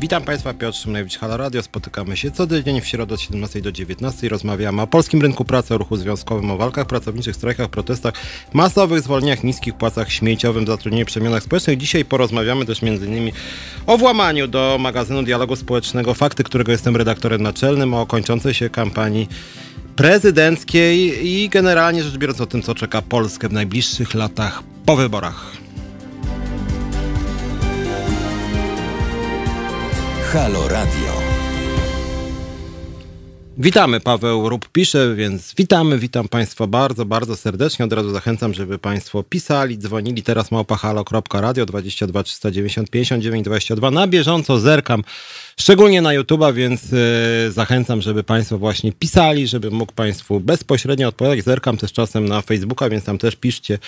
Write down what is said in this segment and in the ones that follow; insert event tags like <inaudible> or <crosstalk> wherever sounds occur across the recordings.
Witam Państwa, Piotr Szymlewicz, Halo Radio. Spotykamy się co tydzień w środę od 17 do 19. Rozmawiamy o polskim rynku pracy, o ruchu związkowym, o walkach pracowniczych, strajkach, protestach, masowych zwolnieniach, niskich płacach śmieciowym, zatrudnieniu, przemianach społecznych. Dzisiaj porozmawiamy też m.in. o włamaniu do magazynu dialogu społecznego Fakty, którego jestem redaktorem naczelnym, o kończącej się kampanii prezydenckiej i generalnie rzecz biorąc o tym, co czeka Polskę w najbliższych latach po wyborach. Halo Radio. Witamy, Paweł Rób pisze, więc witamy, witam Państwa bardzo, bardzo serdecznie. Od razu zachęcam, żeby Państwo pisali, dzwonili. Teraz małpahalo.radio 22 390 59 22. Na bieżąco zerkam szczególnie na YouTube'a, więc yy, zachęcam, żeby Państwo właśnie pisali, żeby mógł Państwu bezpośrednio odpowiadać. Zerkam też czasem na Facebooka, więc tam też piszcie.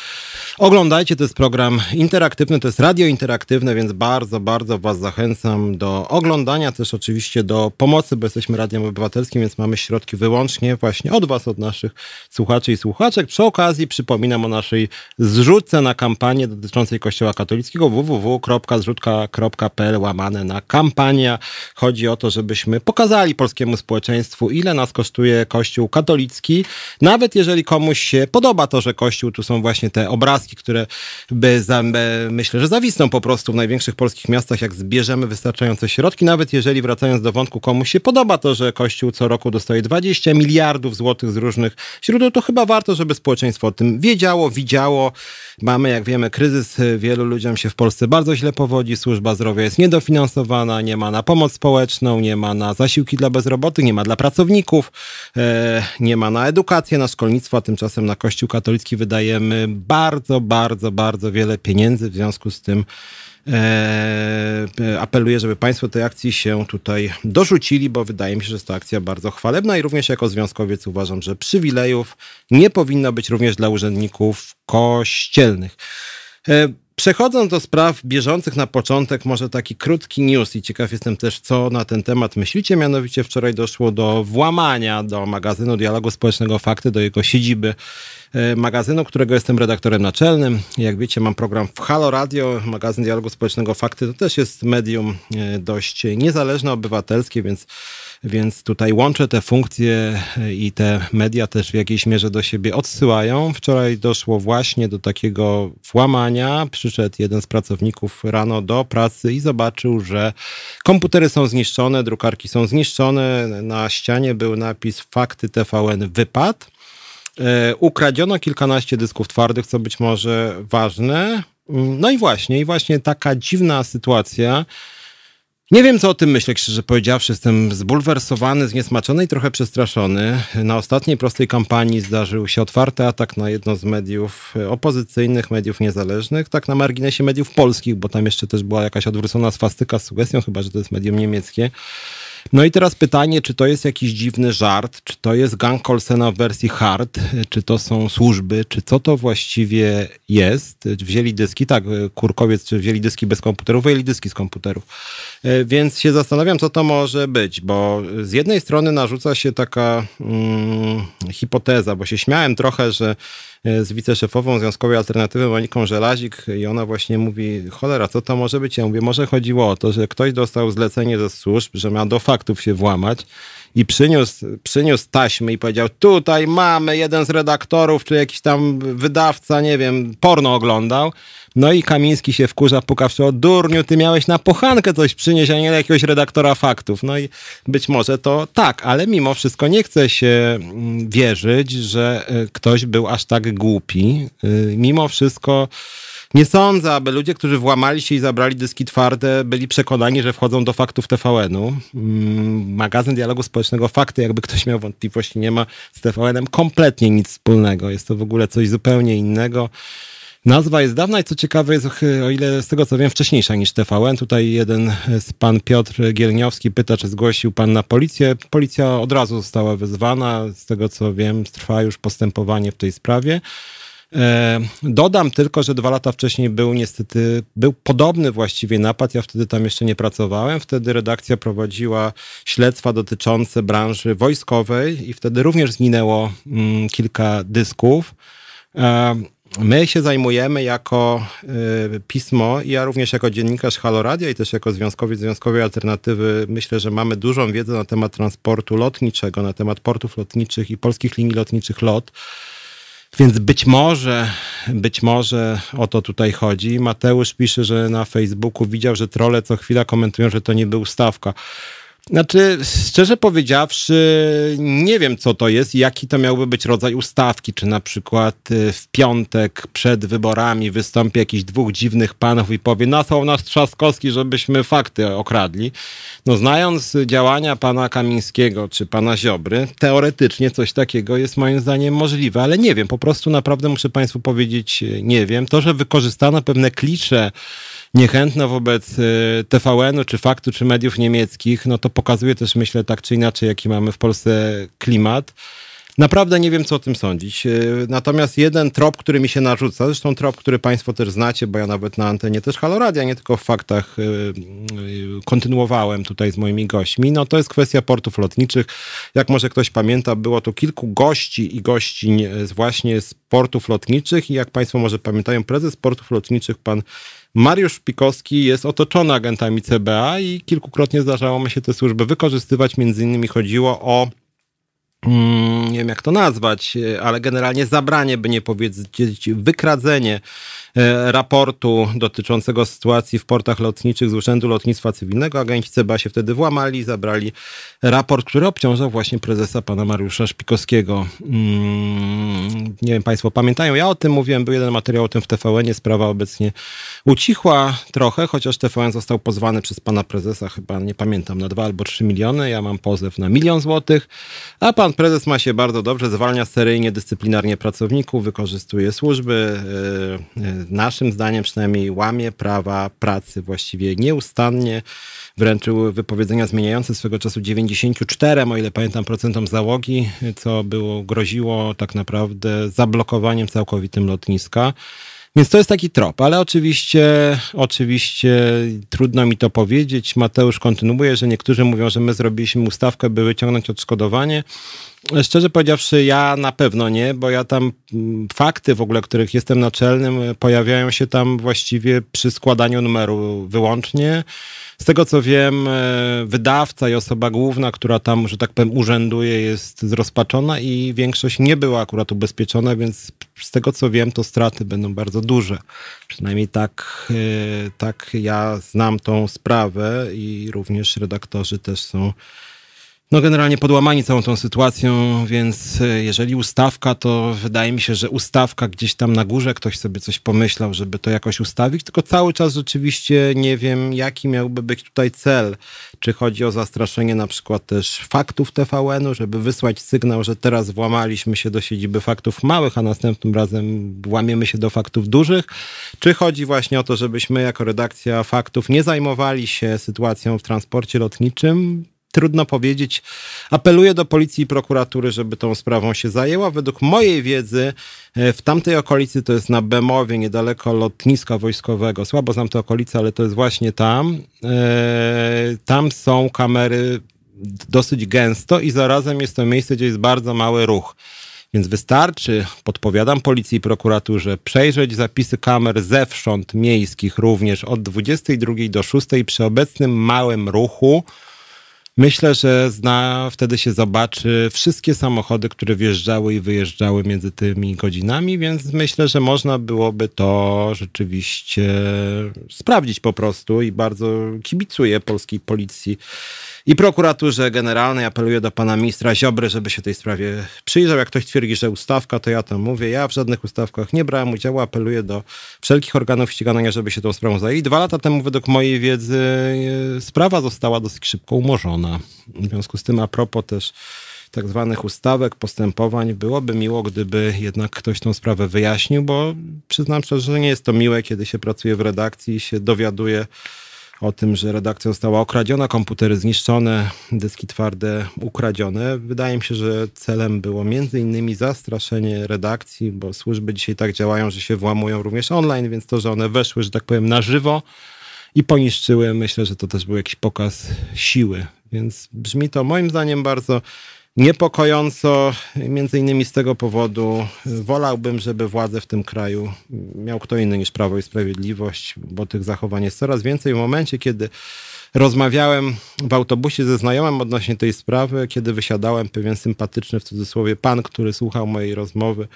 Oglądajcie, to jest program interaktywny, to jest radio interaktywne, więc bardzo, bardzo Was zachęcam do oglądania, też oczywiście do pomocy, bo jesteśmy radiem obywatelskim, więc mamy środki wyłącznie właśnie od Was, od naszych słuchaczy i słuchaczek. Przy okazji przypominam o naszej zrzutce na kampanię dotyczącej Kościoła katolickiego www.zrzutka.pl łamane na kampania. Chodzi o to, żebyśmy pokazali polskiemu społeczeństwu, ile nas kosztuje Kościół katolicki. Nawet jeżeli komuś się podoba to, że Kościół, tu są właśnie te obrazki, które by, myślę, że zawisną po prostu w największych polskich miastach, jak zbierzemy wystarczające środki. Nawet jeżeli wracając do wątku, komuś się podoba to, że Kościół co roku dostaje 20 miliardów złotych z różnych źródeł, to chyba warto, żeby społeczeństwo o tym wiedziało, widziało. Mamy, jak wiemy, kryzys. Wielu ludziom się w Polsce bardzo źle powodzi. Służba zdrowia jest niedofinansowana, nie ma na pomoc pomoc społeczną, nie ma na zasiłki dla bezrobotnych, nie ma dla pracowników, e, nie ma na edukację, na szkolnictwo, a tymczasem na Kościół katolicki wydajemy bardzo, bardzo, bardzo wiele pieniędzy. W związku z tym e, apeluję, żeby Państwo tej akcji się tutaj dorzucili, bo wydaje mi się, że jest to akcja bardzo chwalebna i również jako związkowiec uważam, że przywilejów nie powinno być również dla urzędników kościelnych. Przechodząc do spraw bieżących na początek, może taki krótki news i ciekaw jestem też, co na ten temat myślicie. Mianowicie wczoraj doszło do włamania do magazynu Dialogu Społecznego Fakty, do jego siedziby e, magazynu, którego jestem redaktorem naczelnym. Jak wiecie, mam program w Halo Radio, magazyn Dialogu Społecznego Fakty. To też jest medium e, dość niezależne, obywatelskie, więc więc tutaj łączę te funkcje e, i te media też w jakiejś mierze do siebie odsyłają. Wczoraj doszło właśnie do takiego włamania. Przyszedł jeden z pracowników rano do pracy i zobaczył, że komputery są zniszczone, drukarki są zniszczone. Na ścianie był napis Fakty TVN wypad. E, ukradziono kilkanaście dysków twardych, co być może ważne. Mm, no i właśnie, i właśnie taka dziwna sytuacja nie wiem, co o tym myśleć, szczerze powiedziawszy. Jestem zbulwersowany, zniesmaczony i trochę przestraszony. Na ostatniej prostej kampanii zdarzył się otwarty atak na jedno z mediów opozycyjnych, mediów niezależnych, tak na marginesie mediów polskich, bo tam jeszcze też była jakaś odwrócona swastyka z sugestią, chyba że to jest medium niemieckie. No i teraz pytanie, czy to jest jakiś dziwny żart, czy to jest gang Colsena w wersji hard, czy to są służby, czy co to właściwie jest. Wzięli dyski, tak, Kurkowiec, wzięli dyski bez komputerów, wyjęli dyski z komputerów. E, więc się zastanawiam, co to może być, bo z jednej strony narzuca się taka hmm, hipoteza, bo się śmiałem trochę, że E, z wiceszefową Związkowej Alternatywy Moniką Żelazik i ona właśnie mówi, cholera, co to może być? Ja mówię, może chodziło o to, że ktoś dostał zlecenie ze służb, że ma do faktów się włamać i przyniósł, przyniósł taśmy i powiedział, tutaj mamy jeden z redaktorów, czy jakiś tam wydawca, nie wiem, porno oglądał. No i Kamiński się wkurza, puka w durniu, ty miałeś na pochankę coś przynieść, a nie jakiegoś redaktora faktów. No i być może to tak, ale mimo wszystko nie chce się mm, wierzyć, że e, ktoś był aż tak głupi. E, mimo wszystko nie sądzę, aby ludzie, którzy włamali się i zabrali dyski twarde, byli przekonani, że wchodzą do faktów TVN-u. Mm, magazyn Dialogu Społecznego Fakty, jakby ktoś miał wątpliwości, nie ma z TVN-em kompletnie nic wspólnego. Jest to w ogóle coś zupełnie innego. Nazwa jest dawna i co ciekawe jest, o ile z tego co wiem, wcześniejsza niż TVN. Tutaj jeden z pan Piotr Gielniowski pyta, czy zgłosił pan na policję. Policja od razu została wezwana. Z tego co wiem, trwa już postępowanie w tej sprawie. E, dodam tylko, że dwa lata wcześniej był niestety, był podobny właściwie napad. Ja wtedy tam jeszcze nie pracowałem. Wtedy redakcja prowadziła śledztwa dotyczące branży wojskowej i wtedy również zginęło mm, kilka dysków. E, My się zajmujemy jako y, pismo ja również jako dziennikarz Haloradia i też jako związkowiec Związkowej Alternatywy myślę, że mamy dużą wiedzę na temat transportu lotniczego, na temat portów lotniczych i polskich linii lotniczych LOT. Więc być może, być może o to tutaj chodzi. Mateusz pisze, że na Facebooku widział, że trole co chwila komentują, że to nie był stawka. Znaczy, szczerze powiedziawszy, nie wiem, co to jest i jaki to miałby być rodzaj ustawki. Czy na przykład y, w piątek przed wyborami wystąpi jakiś dwóch dziwnych panów i powie, nasłał nas Trzaskowski, żebyśmy fakty okradli. No, znając działania pana Kamińskiego czy pana Ziobry, teoretycznie coś takiego jest moim zdaniem możliwe, ale nie wiem, po prostu naprawdę muszę państwu powiedzieć, nie wiem. To, że wykorzystano pewne klisze, niechętna wobec y, TVN-u, czy faktu, czy mediów niemieckich, no to pokazuje też, myślę, tak czy inaczej, jaki mamy w Polsce klimat. Naprawdę nie wiem, co o tym sądzić. Y, natomiast jeden trop, który mi się narzuca, zresztą trop, który Państwo też znacie, bo ja nawet na antenie też Haloradia, nie tylko w faktach y, kontynuowałem tutaj z moimi gośćmi, no to jest kwestia portów lotniczych. Jak może ktoś pamięta, było tu kilku gości i gościń właśnie z portów lotniczych i jak Państwo może pamiętają, prezes portów lotniczych, pan Mariusz Pikowski jest otoczony agentami CBA i kilkukrotnie zdarzało mi się te służby wykorzystywać. Między innymi chodziło o mm, nie wiem jak to nazwać, ale generalnie zabranie, by nie powiedzieć wykradzenie E, raportu dotyczącego sytuacji w portach lotniczych z Urzędu Lotnictwa Cywilnego. Agenci CBA się wtedy włamali, zabrali raport, który obciążał właśnie prezesa pana Mariusza Szpikowskiego. Mm, nie wiem, państwo pamiętają, ja o tym mówiłem, był jeden materiał o tym w TVN, sprawa obecnie ucichła trochę, chociaż TVN został pozwany przez pana prezesa, chyba nie pamiętam, na dwa albo trzy miliony, ja mam pozew na milion złotych, a pan prezes ma się bardzo dobrze, zwalnia seryjnie, dyscyplinarnie pracowników, wykorzystuje służby, yy, naszym zdaniem przynajmniej łamie prawa pracy właściwie nieustannie. Wręczył wypowiedzenia zmieniające swego czasu 94, o ile pamiętam, procentom załogi, co było, groziło tak naprawdę zablokowaniem całkowitym lotniska. Więc to jest taki trop, ale oczywiście, oczywiście trudno mi to powiedzieć. Mateusz kontynuuje, że niektórzy mówią, że my zrobiliśmy ustawkę, by wyciągnąć odszkodowanie. Szczerze powiedziawszy, ja na pewno nie, bo ja tam mm, fakty w ogóle, których jestem naczelnym, pojawiają się tam właściwie przy składaniu numeru wyłącznie. Z tego co wiem, e, wydawca i osoba główna, która tam, że tak powiem, urzęduje, jest zrozpaczona i większość nie była akurat ubezpieczona, więc z tego co wiem, to straty będą bardzo duże. Przynajmniej tak, e, tak ja znam tą sprawę i również redaktorzy też są no generalnie podłamani całą tą sytuacją, więc e, jeżeli ustawka, to wydaje mi się, że ustawka gdzieś tam na górze ktoś sobie coś pomyślał, żeby to jakoś ustawić, tylko cały czas rzeczywiście nie wiem, jaki miałby być tutaj cel. Czy chodzi o zastraszenie na przykład też faktów TVN-u, żeby wysłać sygnał, że teraz włamaliśmy się do siedziby faktów małych, a następnym razem łamiemy się do faktów dużych? Czy chodzi właśnie o to, żebyśmy jako redakcja faktów nie zajmowali się sytuacją w transporcie lotniczym? Trudno powiedzieć. Apeluję do policji i prokuratury, żeby tą sprawą się zajęła. Według mojej wiedzy e, w tamtej okolicy, to jest na Bemowie, niedaleko lotniska wojskowego. Słabo znam te okolice, ale to jest właśnie tam. E, tam są kamery dosyć gęsto i zarazem jest to miejsce, gdzie jest bardzo mały ruch. Więc wystarczy, podpowiadam policji i prokuraturze, przejrzeć zapisy kamer zewsząd miejskich również od 22 do 6 przy obecnym małym ruchu Myślę, że zna, wtedy się zobaczy wszystkie samochody, które wjeżdżały i wyjeżdżały między tymi godzinami, więc myślę, że można byłoby to rzeczywiście sprawdzić po prostu i bardzo kibicuję polskiej policji i prokuraturze generalnej. Apeluję do pana ministra Ziobry, żeby się tej sprawie przyjrzał. Jak ktoś twierdzi, że ustawka, to ja to mówię. Ja w żadnych ustawkach nie brałem udziału. Apeluję do wszelkich organów ścigania, żeby się tą sprawą zajęli. Dwa lata temu, według mojej wiedzy, e, sprawa została dosyć szybko umorzona. W związku z tym, a propos też tak zwanych ustawek, postępowań. Byłoby miło, gdyby jednak ktoś tą sprawę wyjaśnił, bo przyznam szczerze, że nie jest to miłe, kiedy się pracuje w redakcji i się dowiaduje o tym, że redakcja została okradziona, komputery zniszczone, dyski twarde ukradzione. Wydaje mi się, że celem było między innymi zastraszenie redakcji, bo służby dzisiaj tak działają, że się włamują również online, więc to, że one weszły, że tak powiem, na żywo i poniszczyły, myślę, że to też był jakiś pokaz siły. Więc brzmi to moim zdaniem bardzo niepokojąco, między innymi z tego powodu wolałbym, żeby władzę w tym kraju miał kto inny niż Prawo i Sprawiedliwość, bo tych zachowań jest coraz więcej. W momencie, kiedy rozmawiałem w autobusie ze znajomym odnośnie tej sprawy, kiedy wysiadałem pewien sympatyczny w cudzysłowie pan, który słuchał mojej rozmowy,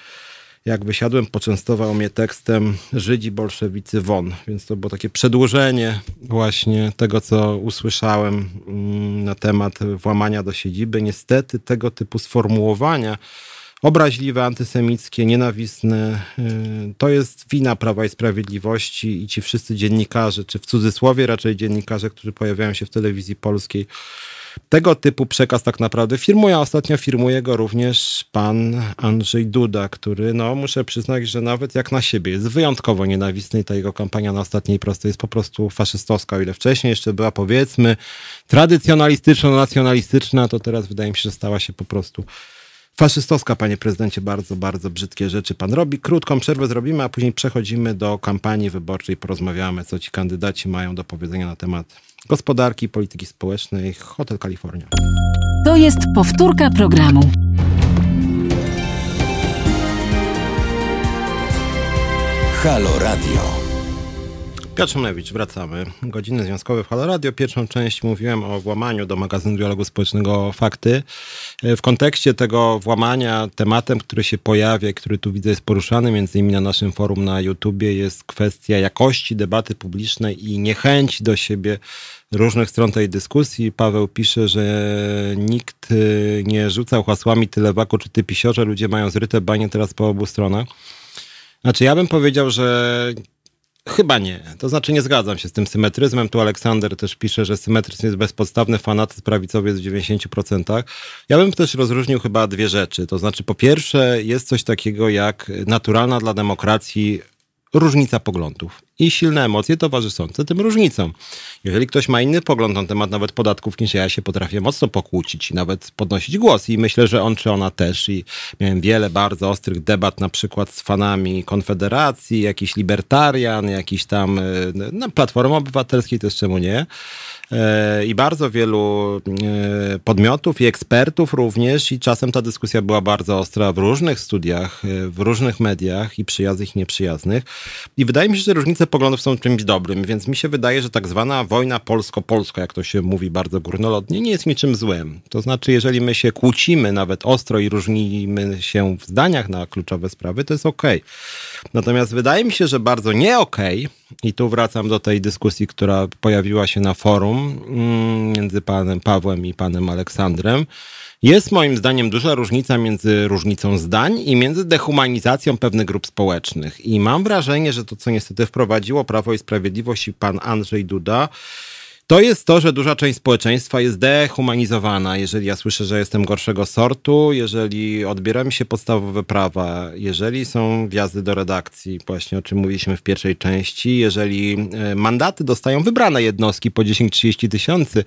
jak wysiadłem, poczęstował mnie tekstem Żydzi bolszewicy won. Więc to było takie przedłużenie właśnie tego, co usłyszałem mm, na temat włamania do siedziby. Niestety tego typu sformułowania obraźliwe, antysemickie, nienawistne. Y, to jest wina Prawa i Sprawiedliwości i ci wszyscy dziennikarze, czy w cudzysłowie raczej dziennikarze, którzy pojawiają się w telewizji polskiej, tego typu przekaz tak naprawdę firmuje. Ostatnio firmuje go również pan Andrzej Duda, który, no muszę przyznać, że nawet jak na siebie jest wyjątkowo nienawistny i ta jego kampania na ostatniej prostej jest po prostu faszystowska. O ile wcześniej jeszcze była powiedzmy tradycjonalistyczno-nacjonalistyczna, to teraz wydaje mi się, że stała się po prostu faszystowska, panie prezydencie, bardzo, bardzo brzydkie rzeczy pan robi. Krótką przerwę zrobimy, a później przechodzimy do kampanii wyborczej, porozmawiamy, co ci kandydaci mają do powiedzenia na temat gospodarki, polityki społecznej, Hotel California. To jest powtórka programu. Halo Radio. Piotr Szumlewicz, wracamy. Godziny związkowe w Halo Radio. Pierwszą część mówiłem o włamaniu do magazynu dialogu społecznego Fakty. W kontekście tego włamania tematem, który się pojawia, który tu widzę jest poruszany, między innymi na naszym forum na YouTubie, jest kwestia jakości debaty publicznej i niechęci do siebie różnych stron tej dyskusji. Paweł pisze, że nikt y, nie rzucał hasłami tyle waku czy ty pisiorze, ludzie mają zryte banie teraz po obu stronach. Znaczy, ja bym powiedział, że Chyba nie. To znaczy nie zgadzam się z tym symetryzmem. Tu Aleksander też pisze, że symetryzm jest bezpodstawny, fanatyzm prawicowy jest w 90%. Ja bym też rozróżnił chyba dwie rzeczy. To znaczy po pierwsze jest coś takiego jak naturalna dla demokracji różnica poglądów i silne emocje towarzyszące tym różnicom. Jeżeli ktoś ma inny pogląd na temat nawet podatków niż ja, się potrafię mocno pokłócić i nawet podnosić głos. I myślę, że on czy ona też. I miałem wiele bardzo ostrych debat na przykład z fanami Konfederacji, jakiś libertarian, jakiś tam e, na Platformy Obywatelskiej też czemu nie? E, i bardzo wielu e, podmiotów i ekspertów również. I czasem ta dyskusja była bardzo ostra w różnych studiach, w różnych mediach i przyjaznych i nieprzyjaznych. I wydaje mi się, że różnice poglądów są czymś dobrym, więc mi się wydaje, że tak zwana wojna polsko-polska, jak to się mówi bardzo górnolotnie, nie jest niczym złym. To znaczy, jeżeli my się kłócimy nawet ostro i różnimy się w zdaniach na kluczowe sprawy, to jest okej. Okay. Natomiast wydaje mi się, że bardzo nie okej, okay, i tu wracam do tej dyskusji, która pojawiła się na forum mm, między panem Pawłem i panem Aleksandrem, jest moim zdaniem duża różnica między różnicą zdań i między dehumanizacją pewnych grup społecznych. I mam wrażenie, że to, co niestety wprowadziło Prawo i Sprawiedliwość i pan Andrzej Duda, to jest to, że duża część społeczeństwa jest dehumanizowana. Jeżeli ja słyszę, że jestem gorszego sortu, jeżeli odbiera mi się podstawowe prawa, jeżeli są wjazdy do redakcji, właśnie o czym mówiliśmy w pierwszej części, jeżeli e, mandaty dostają wybrane jednostki po 10-30 tysięcy,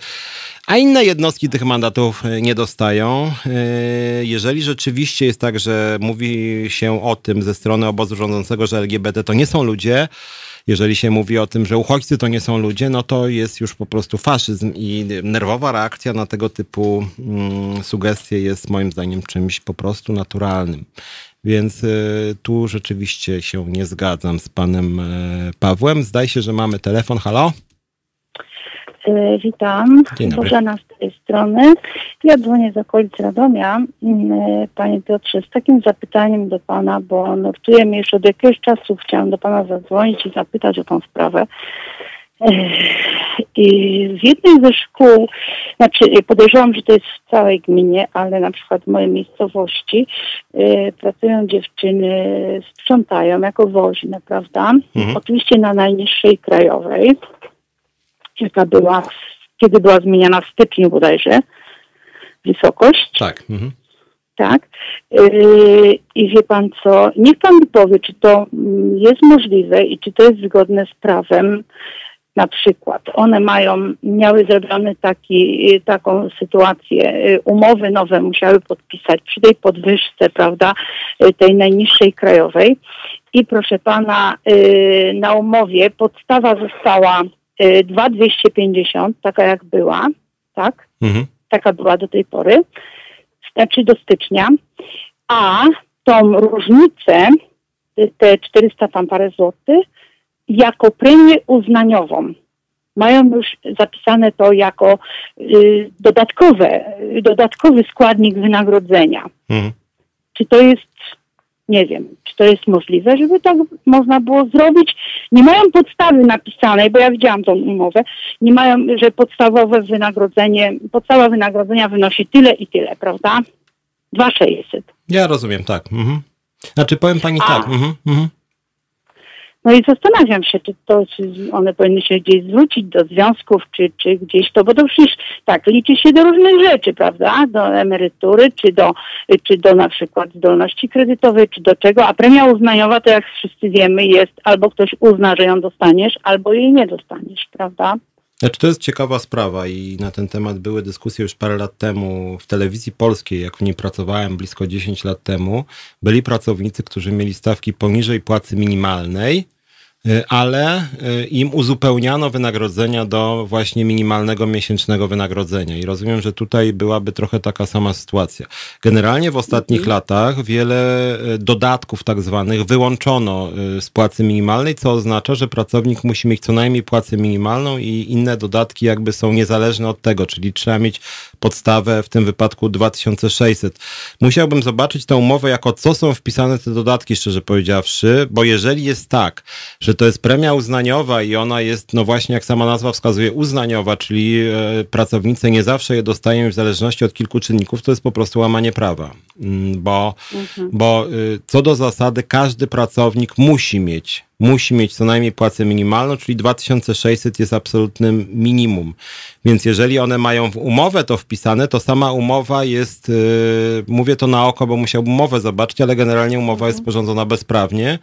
a inne jednostki tych mandatów e, nie dostają. E, jeżeli rzeczywiście jest tak, że mówi się o tym ze strony obozu rządzącego, że LGBT to nie są ludzie, jeżeli się mówi o tym, że uchodźcy to nie są ludzie, no to jest już po prostu faszyzm i nerwowa reakcja na tego typu mm, sugestie jest moim zdaniem czymś po prostu naturalnym. Więc y, tu rzeczywiście się nie zgadzam z panem y, Pawłem. Zdaje się, że mamy telefon. Halo? E, witam, Bożena z tej strony. Ja dzwonię z okolicy Radomia. Panie Piotrze, z takim zapytaniem do Pana, bo nurtuje mnie już od jakiegoś czasu. Chciałam do Pana zadzwonić i zapytać o tą sprawę. I w jednej ze szkół, znaczy podejrzewam, że to jest w całej gminie, ale na przykład w mojej miejscowości pracują dziewczyny, sprzątają jako woźne, prawda? Mhm. Oczywiście na najniższej krajowej jaka była, kiedy była zmieniana w styczniu bodajże, wysokość. Tak. Mhm. Tak. Yy, I wie pan co, niech pan mi powie, czy to mm, jest możliwe i czy to jest zgodne z prawem. Na przykład one mają, miały zrobione taki, taką sytuację, yy, umowy nowe musiały podpisać przy tej podwyżce, prawda, yy, tej najniższej krajowej. I proszę pana, na umowie podstawa została 2250, y, taka jak była, tak? Mhm. Taka była do tej pory. znaczy do stycznia, a tą różnicę, te 400 tam parę złotych, jako premię uznaniową. Mają już zapisane to jako y, dodatkowe, dodatkowy składnik wynagrodzenia. Mhm. Czy to jest, nie wiem, czy to jest możliwe, żeby tak można było zrobić? Nie mają podstawy napisanej, bo ja widziałam tą umowę, nie mają, że podstawowe wynagrodzenie, podstawa wynagrodzenia wynosi tyle i tyle, prawda? 2600. Ja rozumiem, tak. Mhm. Znaczy powiem pani A. tak. Mhm, mhm. No i zastanawiam się, czy to one powinny się gdzieś zwrócić do związków, czy, czy gdzieś to, bo to przecież tak, liczy się do różnych rzeczy, prawda? Do emerytury, czy do, czy do na przykład zdolności kredytowej, czy do czego, a premia uznaniowa to jak wszyscy wiemy jest albo ktoś uzna, że ją dostaniesz, albo jej nie dostaniesz, prawda? Znaczy, to jest ciekawa sprawa i na ten temat były dyskusje już parę lat temu w telewizji polskiej, jak w niej pracowałem blisko 10 lat temu. Byli pracownicy, którzy mieli stawki poniżej płacy minimalnej, ale y, im uzupełniano wynagrodzenia do właśnie minimalnego miesięcznego wynagrodzenia. I rozumiem, że tutaj byłaby trochę taka sama sytuacja. Generalnie w ostatnich latach wiele y, dodatków tak zwanych wyłączono z płacy minimalnej, co oznacza, że pracownik musi mieć co najmniej płacę minimalną i inne dodatki jakby są niezależne od tego, czyli trzeba mieć podstawę w tym wypadku 2600. Musiałbym zobaczyć tę umowę, jako co są wpisane te dodatki, szczerze powiedziawszy, bo jeżeli jest tak, że to jest premia uznaniowa i ona jest, no właśnie jak sama nazwa wskazuje, uznaniowa, czyli e, pracownicy nie zawsze je dostają w zależności od kilku czynników, to jest po prostu łamanie prawa. Mm, Bo, bo y, co do zasady każdy pracownik musi mieć musi mieć co najmniej płacę minimalną, czyli 2600 jest absolutnym minimum. Więc jeżeli one mają w umowę to wpisane, to sama umowa jest, yy, mówię to na oko, bo musiałbym umowę zobaczyć, ale generalnie umowa jest sporządzona bezprawnie,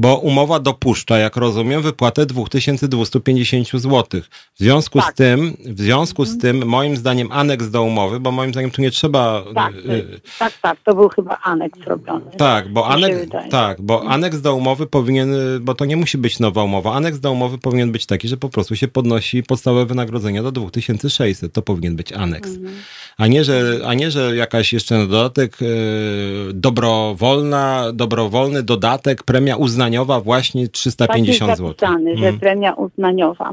bo umowa dopuszcza, jak rozumiem, wypłatę 2250 zł. W związku z Tak. tym, w związku z tym, moim zdaniem aneks do umowy, bo moim zdaniem tu nie trzeba... Tak, yy, tak, tak, to był chyba aneks robiony. tak, bo aneks, tak, bo aneks do umowy powinien, y, bo to nie musi być nowa umowa. Aneks do umowy powinien być taki, że po prostu się podnosi podstawowe wynagrodzenie do 2600. To powinien być aneks. A nie, że, a nie, że jakaś jeszcze na dodatek y, dobrowolna, dobrowolny dodatek, premia uznaniowa właśnie 350 tak zł. jest zapisany, że Mm. premia uznaniowa.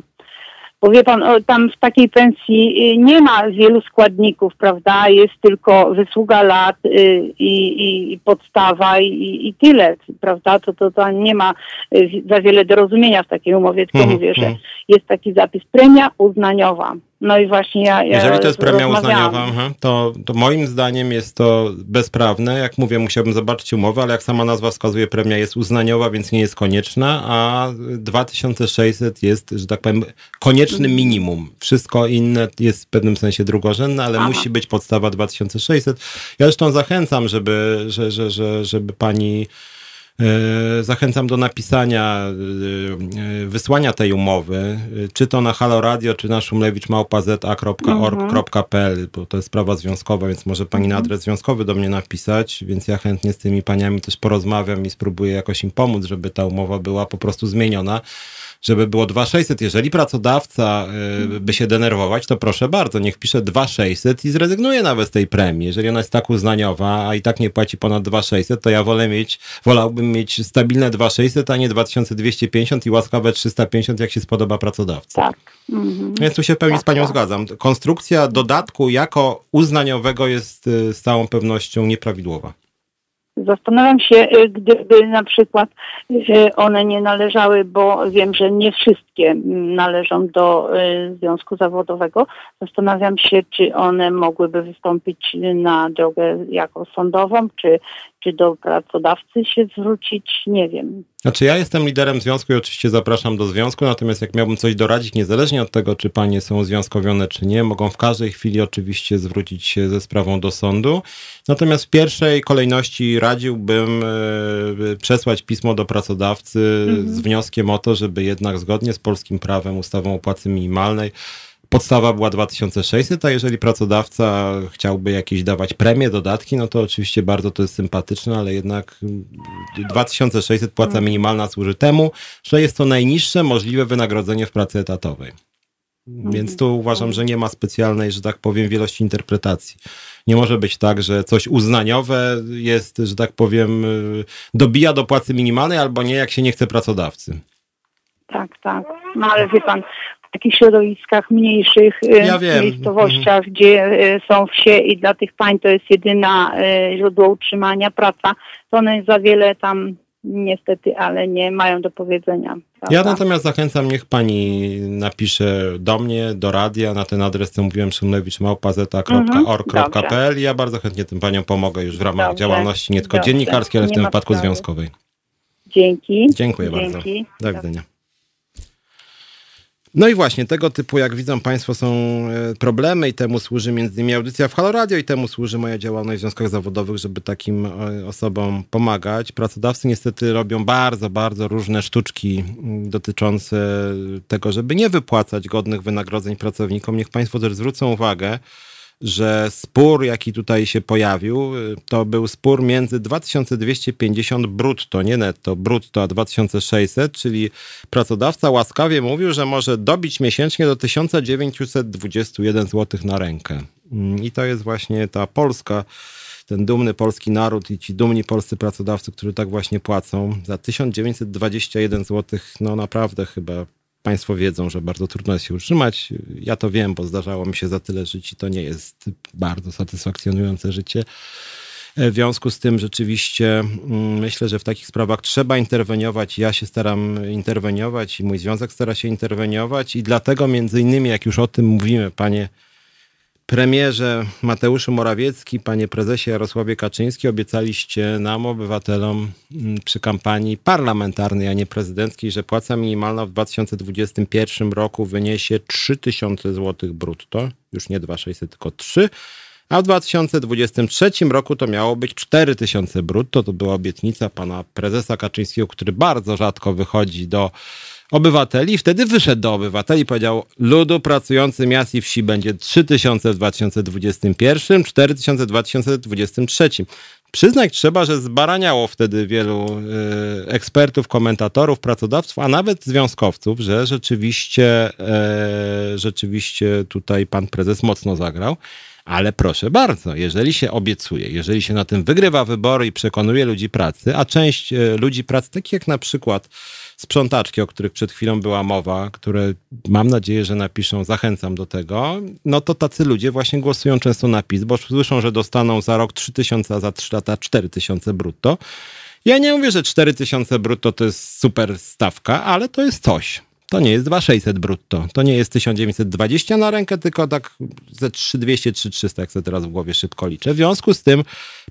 Bo wie pan, o, tam w takiej pensji y, nie ma wielu składników, prawda? Jest tylko wysługa lat y, i, i, i podstawa i, i tyle, prawda? To, to, to nie ma y, za wiele do rozumienia w takiej umowie, tylko Mhm, mówię, że mhm. jest taki zapis premia uznaniowa. No i właśnie ja. ja Jeżeli to jest premia uznaniowa, to, to moim zdaniem jest to bezprawne. Jak mówię, musiałbym zobaczyć umowę, ale jak sama nazwa wskazuje, premia jest uznaniowa, więc nie jest konieczna, a 2600 jest, że tak powiem, koniecznym minimum. Wszystko inne jest w pewnym sensie drugorzędne, ale Aha. musi być podstawa 2600. Ja zresztą zachęcam, żeby, że, że, że, żeby pani Zachęcam do napisania, e, e, wysłania tej umowy, e, czy to na Halo Radio, czy na szumlewicz.małpa.org.pl, bo to jest sprawa związkowa, więc może pani na adres związkowy do mnie napisać, więc ja chętnie z tymi paniami też porozmawiam i spróbuję jakoś im pomóc, żeby ta umowa była po prostu zmieniona żeby było 2600. Jeżeli pracodawca y, by się denerwować, to proszę bardzo, niech pisze 2600 i zrezygnuje nawet z tej premii. Jeżeli ona jest tak uznaniowa, a i tak nie płaci ponad 2600, to ja wolę mieć, wolałbym mieć stabilne 2600, a nie 2250 i łaskawe 350, jak się spodoba pracodawcy. Tak. Mhm. Więc tu się w pełni z panią zgadzam. Konstrukcja dodatku jako uznaniowego jest y, z całą pewnością nieprawidłowa. Zastanawiam się, y, gdyby na przykład y, one nie należały, bo wiem, że nie wszystkie należą do y, związku zawodowego. Zastanawiam się, czy one mogłyby wystąpić na drogę jako sądową, czy, czy do pracodawcy się zwrócić, nie wiem. Znaczy ja jestem liderem związku i oczywiście zapraszam do związku, natomiast jak miałbym coś doradzić, niezależnie od tego, czy panie są związkowione, czy nie, mogą w każdej chwili oczywiście zwrócić się ze sprawą do sądu. Natomiast w pierwszej kolejności radziłbym e, przesłać pismo do pracodawcy z wnioskiem o to, żeby jednak zgodnie z polskim prawem, ustawą o płacy minimalnej, Podstawa była 2600, a jeżeli pracodawca chciałby jakieś dawać premie, dodatki, no to oczywiście bardzo to jest sympatyczne, ale jednak mm, 2600 płaca minimalna służy temu, że jest to najniższe możliwe wynagrodzenie w pracy etatowej. Więc tu uważam, że nie ma specjalnej, że tak powiem, wielości interpretacji. Nie może być tak, że coś uznaniowe jest, że tak powiem, y, dobija do płacy minimalnej albo nie, jak się nie chce pracodawcy. Tak, tak. No ale wie pan, takich środowiskach mniejszych y, Ja wiem. miejscowościach, gdzie y, są wsie i dla tych pań to jest jedyna y, źródło utrzymania, praca, to one za wiele tam niestety, ale nie mają do powiedzenia. Ja prawda? natomiast zachęcam, niech pani napisze do mnie, do radia, na ten adres, co mówiłem, szymlewicz.org.pl i ja bardzo chętnie tym paniom pomogę już w ramach Dobrze. działalności nie tylko Dobrze. dziennikarskiej, ale w tym wypadku sprawy. związkowej. Dzięki. Dziękuję bardzo. Dzięki. Do widzenia. No i właśnie, tego typu, jak widzą Państwo, są e, problemy i temu służy między innymi audycja w Halo Radio i temu służy moja działalność w związkach zawodowych, żeby takim e, osobom pomagać. Pracodawcy niestety robią bardzo, bardzo różne sztuczki dotyczące tego, żeby nie wypłacać godnych wynagrodzeń pracownikom. Niech Państwo też zwrócą uwagę, że spór, jaki tutaj się pojawił, y, to był spór między 2250 brutto, nie netto, brutto, a 2600, czyli pracodawca łaskawie mówił, że może dobić miesięcznie do 1921 zł na rękę. Mm, I to jest właśnie ta Polska, ten dumny polski naród i ci dumni polscy pracodawcy, którzy tak właśnie płacą. Za 1921 zł, no naprawdę chyba Państwo wiedzą, że bardzo trudno jest się utrzymać. Ja to wiem, bo zdarzało mi się za tyle żyć i to nie jest bardzo satysfakcjonujące życie. W związku z tym rzeczywiście mm, myślę, że w takich sprawach trzeba interweniować. Ja się staram interweniować i mój związek stara się interweniować i dlatego między innymi, jak już o tym mówimy, panie premierze Mateuszu Morawiecki, panie prezesie Jarosławie Kaczyński, obiecaliście nam, obywatelom, mm, przy kampanii parlamentarnej, a nie prezydenckiej, że płaca minimalna w 2021 roku wyniesie 3000 zł brutto, już nie 2600, tylko 3, a w 2023 roku to miało być 4000 brutto. To była obietnica pana prezesa Kaczyńskiego, który bardzo rzadko wychodzi do obywateli wtedy wyszedł do obywateli powiedział ludu pracujący miast i wsi będzie 3000 w 2021, 4000 w 2023. Przyznać trzeba, że zbaraniało wtedy wielu y, ekspertów, komentatorów, pracodawców, a nawet związkowców, że rzeczywiście, e, rzeczywiście tutaj pan prezes mocno zagrał. Ale proszę bardzo, jeżeli się obiecuje, jeżeli się na tym wygrywa wybory i przekonuje ludzi pracy, a część e, ludzi pracy, takich jak na przykład sprzątaczki, o których przed chwilą była mowa, które mam nadzieję, że napiszą, zachęcam do tego, no to tacy ludzie właśnie głosują często na PiS, bo słyszą, że dostaną za rok 3000, a za 3 lata 4000 brutto. Ja nie mówię, że 4000 brutto to jest super stawka, ale to jest coś. To nie jest 2600 brutto. To nie jest 1920 na rękę, tylko tak ze 3200, 3300, jak sobie teraz w głowie szybko liczę. W związku z tym,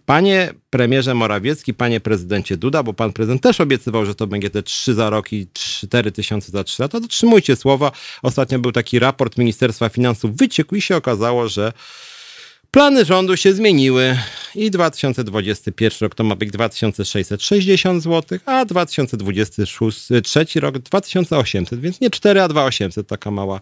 panie premierze Morawiecki, panie prezydencie Duda, bo pan prezydent też obiecywał, że to będzie te 3 za rok i 4 tysiące za 3 lata, dotrzymujcie słowa. Ostatnio był taki raport Ministerstwa Finansów, wyciekł i się okazało, że Plany rządu się zmieniły i 2021 rok to ma być 2660 zł, a 2023 rok 2800, więc nie 4, a 2800, taka mała,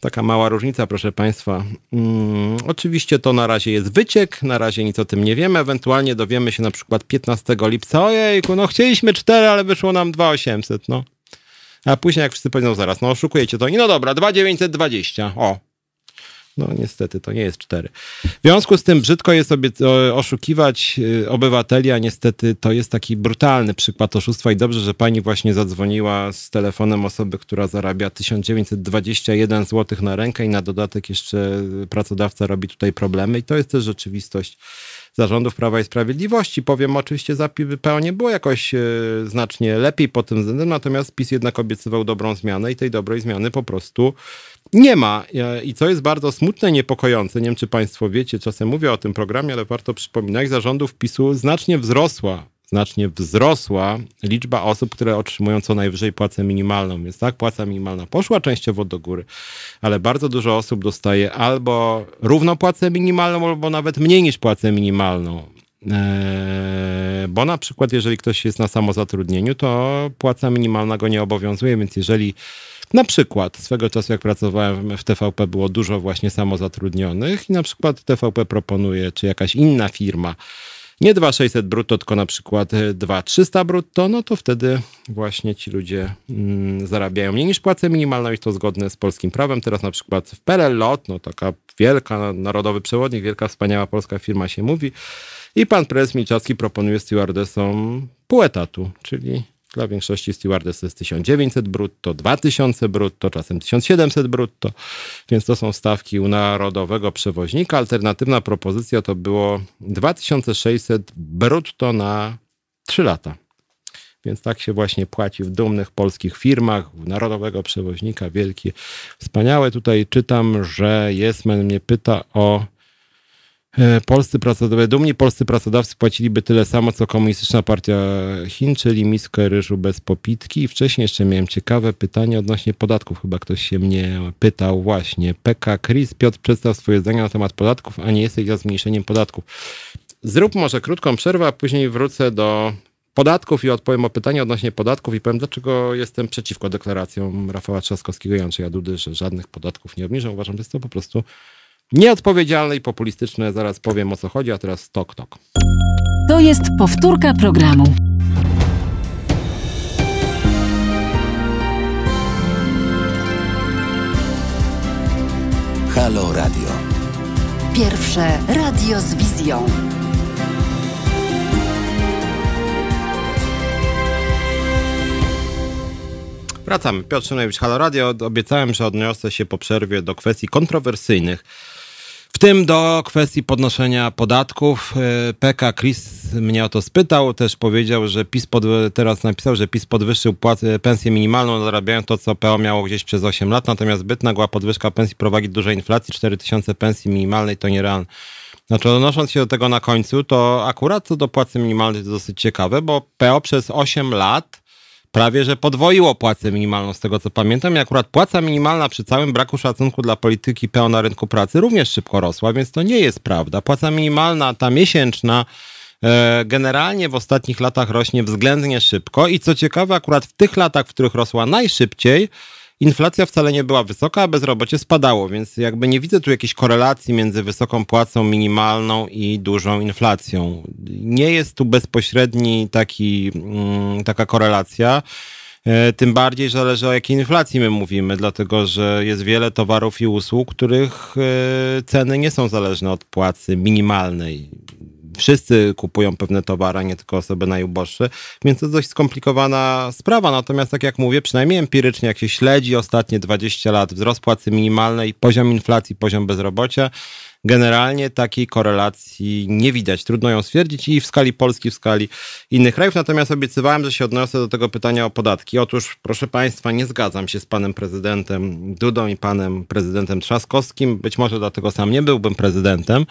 taka mała różnica, proszę Państwa. Hmm, oczywiście to na razie jest wyciek, na razie nic o tym nie wiemy, ewentualnie dowiemy się na przykład 15 lipca, ojejku, no chcieliśmy 4, ale wyszło nam 2800, no. A później jak wszyscy powiedzą zaraz, no oszukujecie to, i no dobra, 2920, o, no niestety to nie jest cztery. W związku z tym brzydko jest sobie oszukiwać y, obywateli, a niestety to jest taki brutalny przykład oszustwa i dobrze, że pani właśnie zadzwoniła z telefonem osoby, która zarabia 1921 zł na rękę i na dodatek jeszcze pracodawca robi tutaj problemy i to jest też rzeczywistość zarządów Prawa i Sprawiedliwości. Powiem, oczywiście za PO nie było jakoś e, znacznie lepiej pod tym względem, natomiast PiS jednak obiecywał dobrą zmianę i tej dobrej zmiany po prostu nie ma. E, I co jest bardzo smutne, niepokojące, nie wiem czy Państwo wiecie, czasem mówię o tym programie, ale warto przypominać, zarządów PiSu znacznie wzrosła znacznie wzrosła liczba osób, które otrzymują co najwyżej płacę minimalną. Więc tak, płaca minimalna poszła częściowo do góry, ale bardzo dużo osób dostaje albo równo płacę minimalną, albo nawet mniej niż płacę minimalną. Eee, bo na przykład, jeżeli ktoś jest na samozatrudnieniu, to płaca minimalna go nie obowiązuje, więc jeżeli na przykład swego czasu, jak pracowałem w TVP, było dużo właśnie samozatrudnionych i na przykład TVP proponuje, czy jakaś inna firma, nie 2600 brutto, tylko na przykład 2300 brutto, no to wtedy właśnie ci ludzie mm, zarabiają mniej niż płacę minimalną i to zgodne z polskim prawem. Teraz na przykład w LOT, no taka wielka, narodowy przewodnik, wielka, wspaniała polska firma się mówi i pan prezes Milczarski proponuje stewardesom pół etatu, czyli dla większości stewardess jest 1900 brutto, 2000 brutto, czasem 1700 brutto, więc to są stawki u narodowego przewoźnika. Alternatywna propozycja to było 2600 brutto na 3 lata. Więc tak się właśnie płaci w dumnych polskich firmach, narodowego przewoźnika, wielki, wspaniałe. Tutaj czytam, że Jesmen mnie pyta o polscy pracodawcy, dumni polscy pracodawcy płaciliby tyle samo, co komunistyczna partia Chin, czyli miskę ryżu bez popitki. I wcześniej jeszcze miałem ciekawe pytanie odnośnie podatków. Chyba ktoś się mnie pytał właśnie. PK Chris, Piotr przedstaw swoje zdania na temat podatków, a nie jesteś za zmniejszeniem podatków. Zrób może krótką przerwę, a później wrócę do podatków i odpowiem o pytanie odnośnie podatków i powiem, dlaczego jestem przeciwko deklaracjom Rafała Trzaskowskiego i Andrzeja Dudy, że żadnych podatków nie obniżę. Uważam, że jest to po prostu Nieodpowiedzialne i populistyczne, zaraz powiem o co chodzi, a teraz tok tok. To jest powtórka programu. Halo Radio. Pierwsze radio z wizją. Wracamy. Piotr Szymlewicz, Halo Radio. Obiecałem, że odniosę się po przerwie do kwestii kontrowersyjnych w tym do kwestii podnoszenia podatków. E, PK Chris mnie o to spytał, też powiedział, że PiS pod, teraz napisał, że PiS podwyższył płacę, pensję minimalną, zarabiają to, co PO miało gdzieś przez 8 lat, natomiast zbyt nagła podwyżka pensji prowadzi do dużej inflacji, 4000 pensji minimalnej to nierealne. Znaczy, odnosząc się do tego na końcu, to akurat co do płacy minimalnej to dosyć ciekawe, bo PO przez 8 lat prawie że podwoiło płacę minimalną, z tego co pamiętam. I akurat płaca minimalna przy całym braku szacunku dla polityki PO na rynku pracy również szybko rosła, więc to nie jest prawda. Płaca minimalna, ta miesięczna, e, generalnie w ostatnich latach rośnie względnie szybko i co ciekawe, akurat w tych latach, w których rosła najszybciej, inflacja wcale nie była wysoka, a bezrobocie spadało, więc jakby nie widzę tu jakiejś korelacji między wysoką płacą minimalną i dużą inflacją. Nie jest tu bezpośredni taki, mm, taka korelacja. E, tym bardziej, że zależy o jakiej inflacji my mówimy, dlatego że jest wiele towarów i usług, których e, ceny nie są zależne od płacy minimalnej wszyscy kupują pewne towary, nie tylko osoby najuboższe, więc to dość skomplikowana sprawa. Natomiast tak jak mówię, przynajmniej empirycznie, jak się śledzi ostatnie 20 lat wzrost płacy minimalnej, poziom inflacji, poziom bezrobocia, generalnie takiej korelacji nie widać. Trudno ją stwierdzić i w skali Polski, w skali innych krajów. Natomiast obiecywałem, że się odniosę do tego pytania o podatki. Otóż, proszę Państwa, nie zgadzam się z panem prezydentem Dudą i panem prezydentem Trzaskowskim. Być może dlatego sam nie byłbym prezydentem,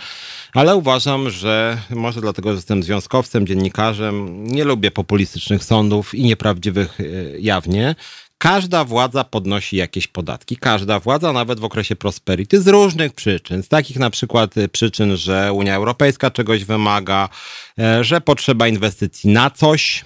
ale uważam, że może dlatego, że jestem związkowcem, dziennikarzem, nie lubię populistycznych sądów i nieprawdziwych e, jawnie. Każda władza podnosi jakieś podatki. Każda władza, nawet w okresie prosperity, z różnych przyczyn. Z takich na przykład y, przyczyn, że Unia Europejska czegoś wymaga, e, że potrzeba inwestycji na coś,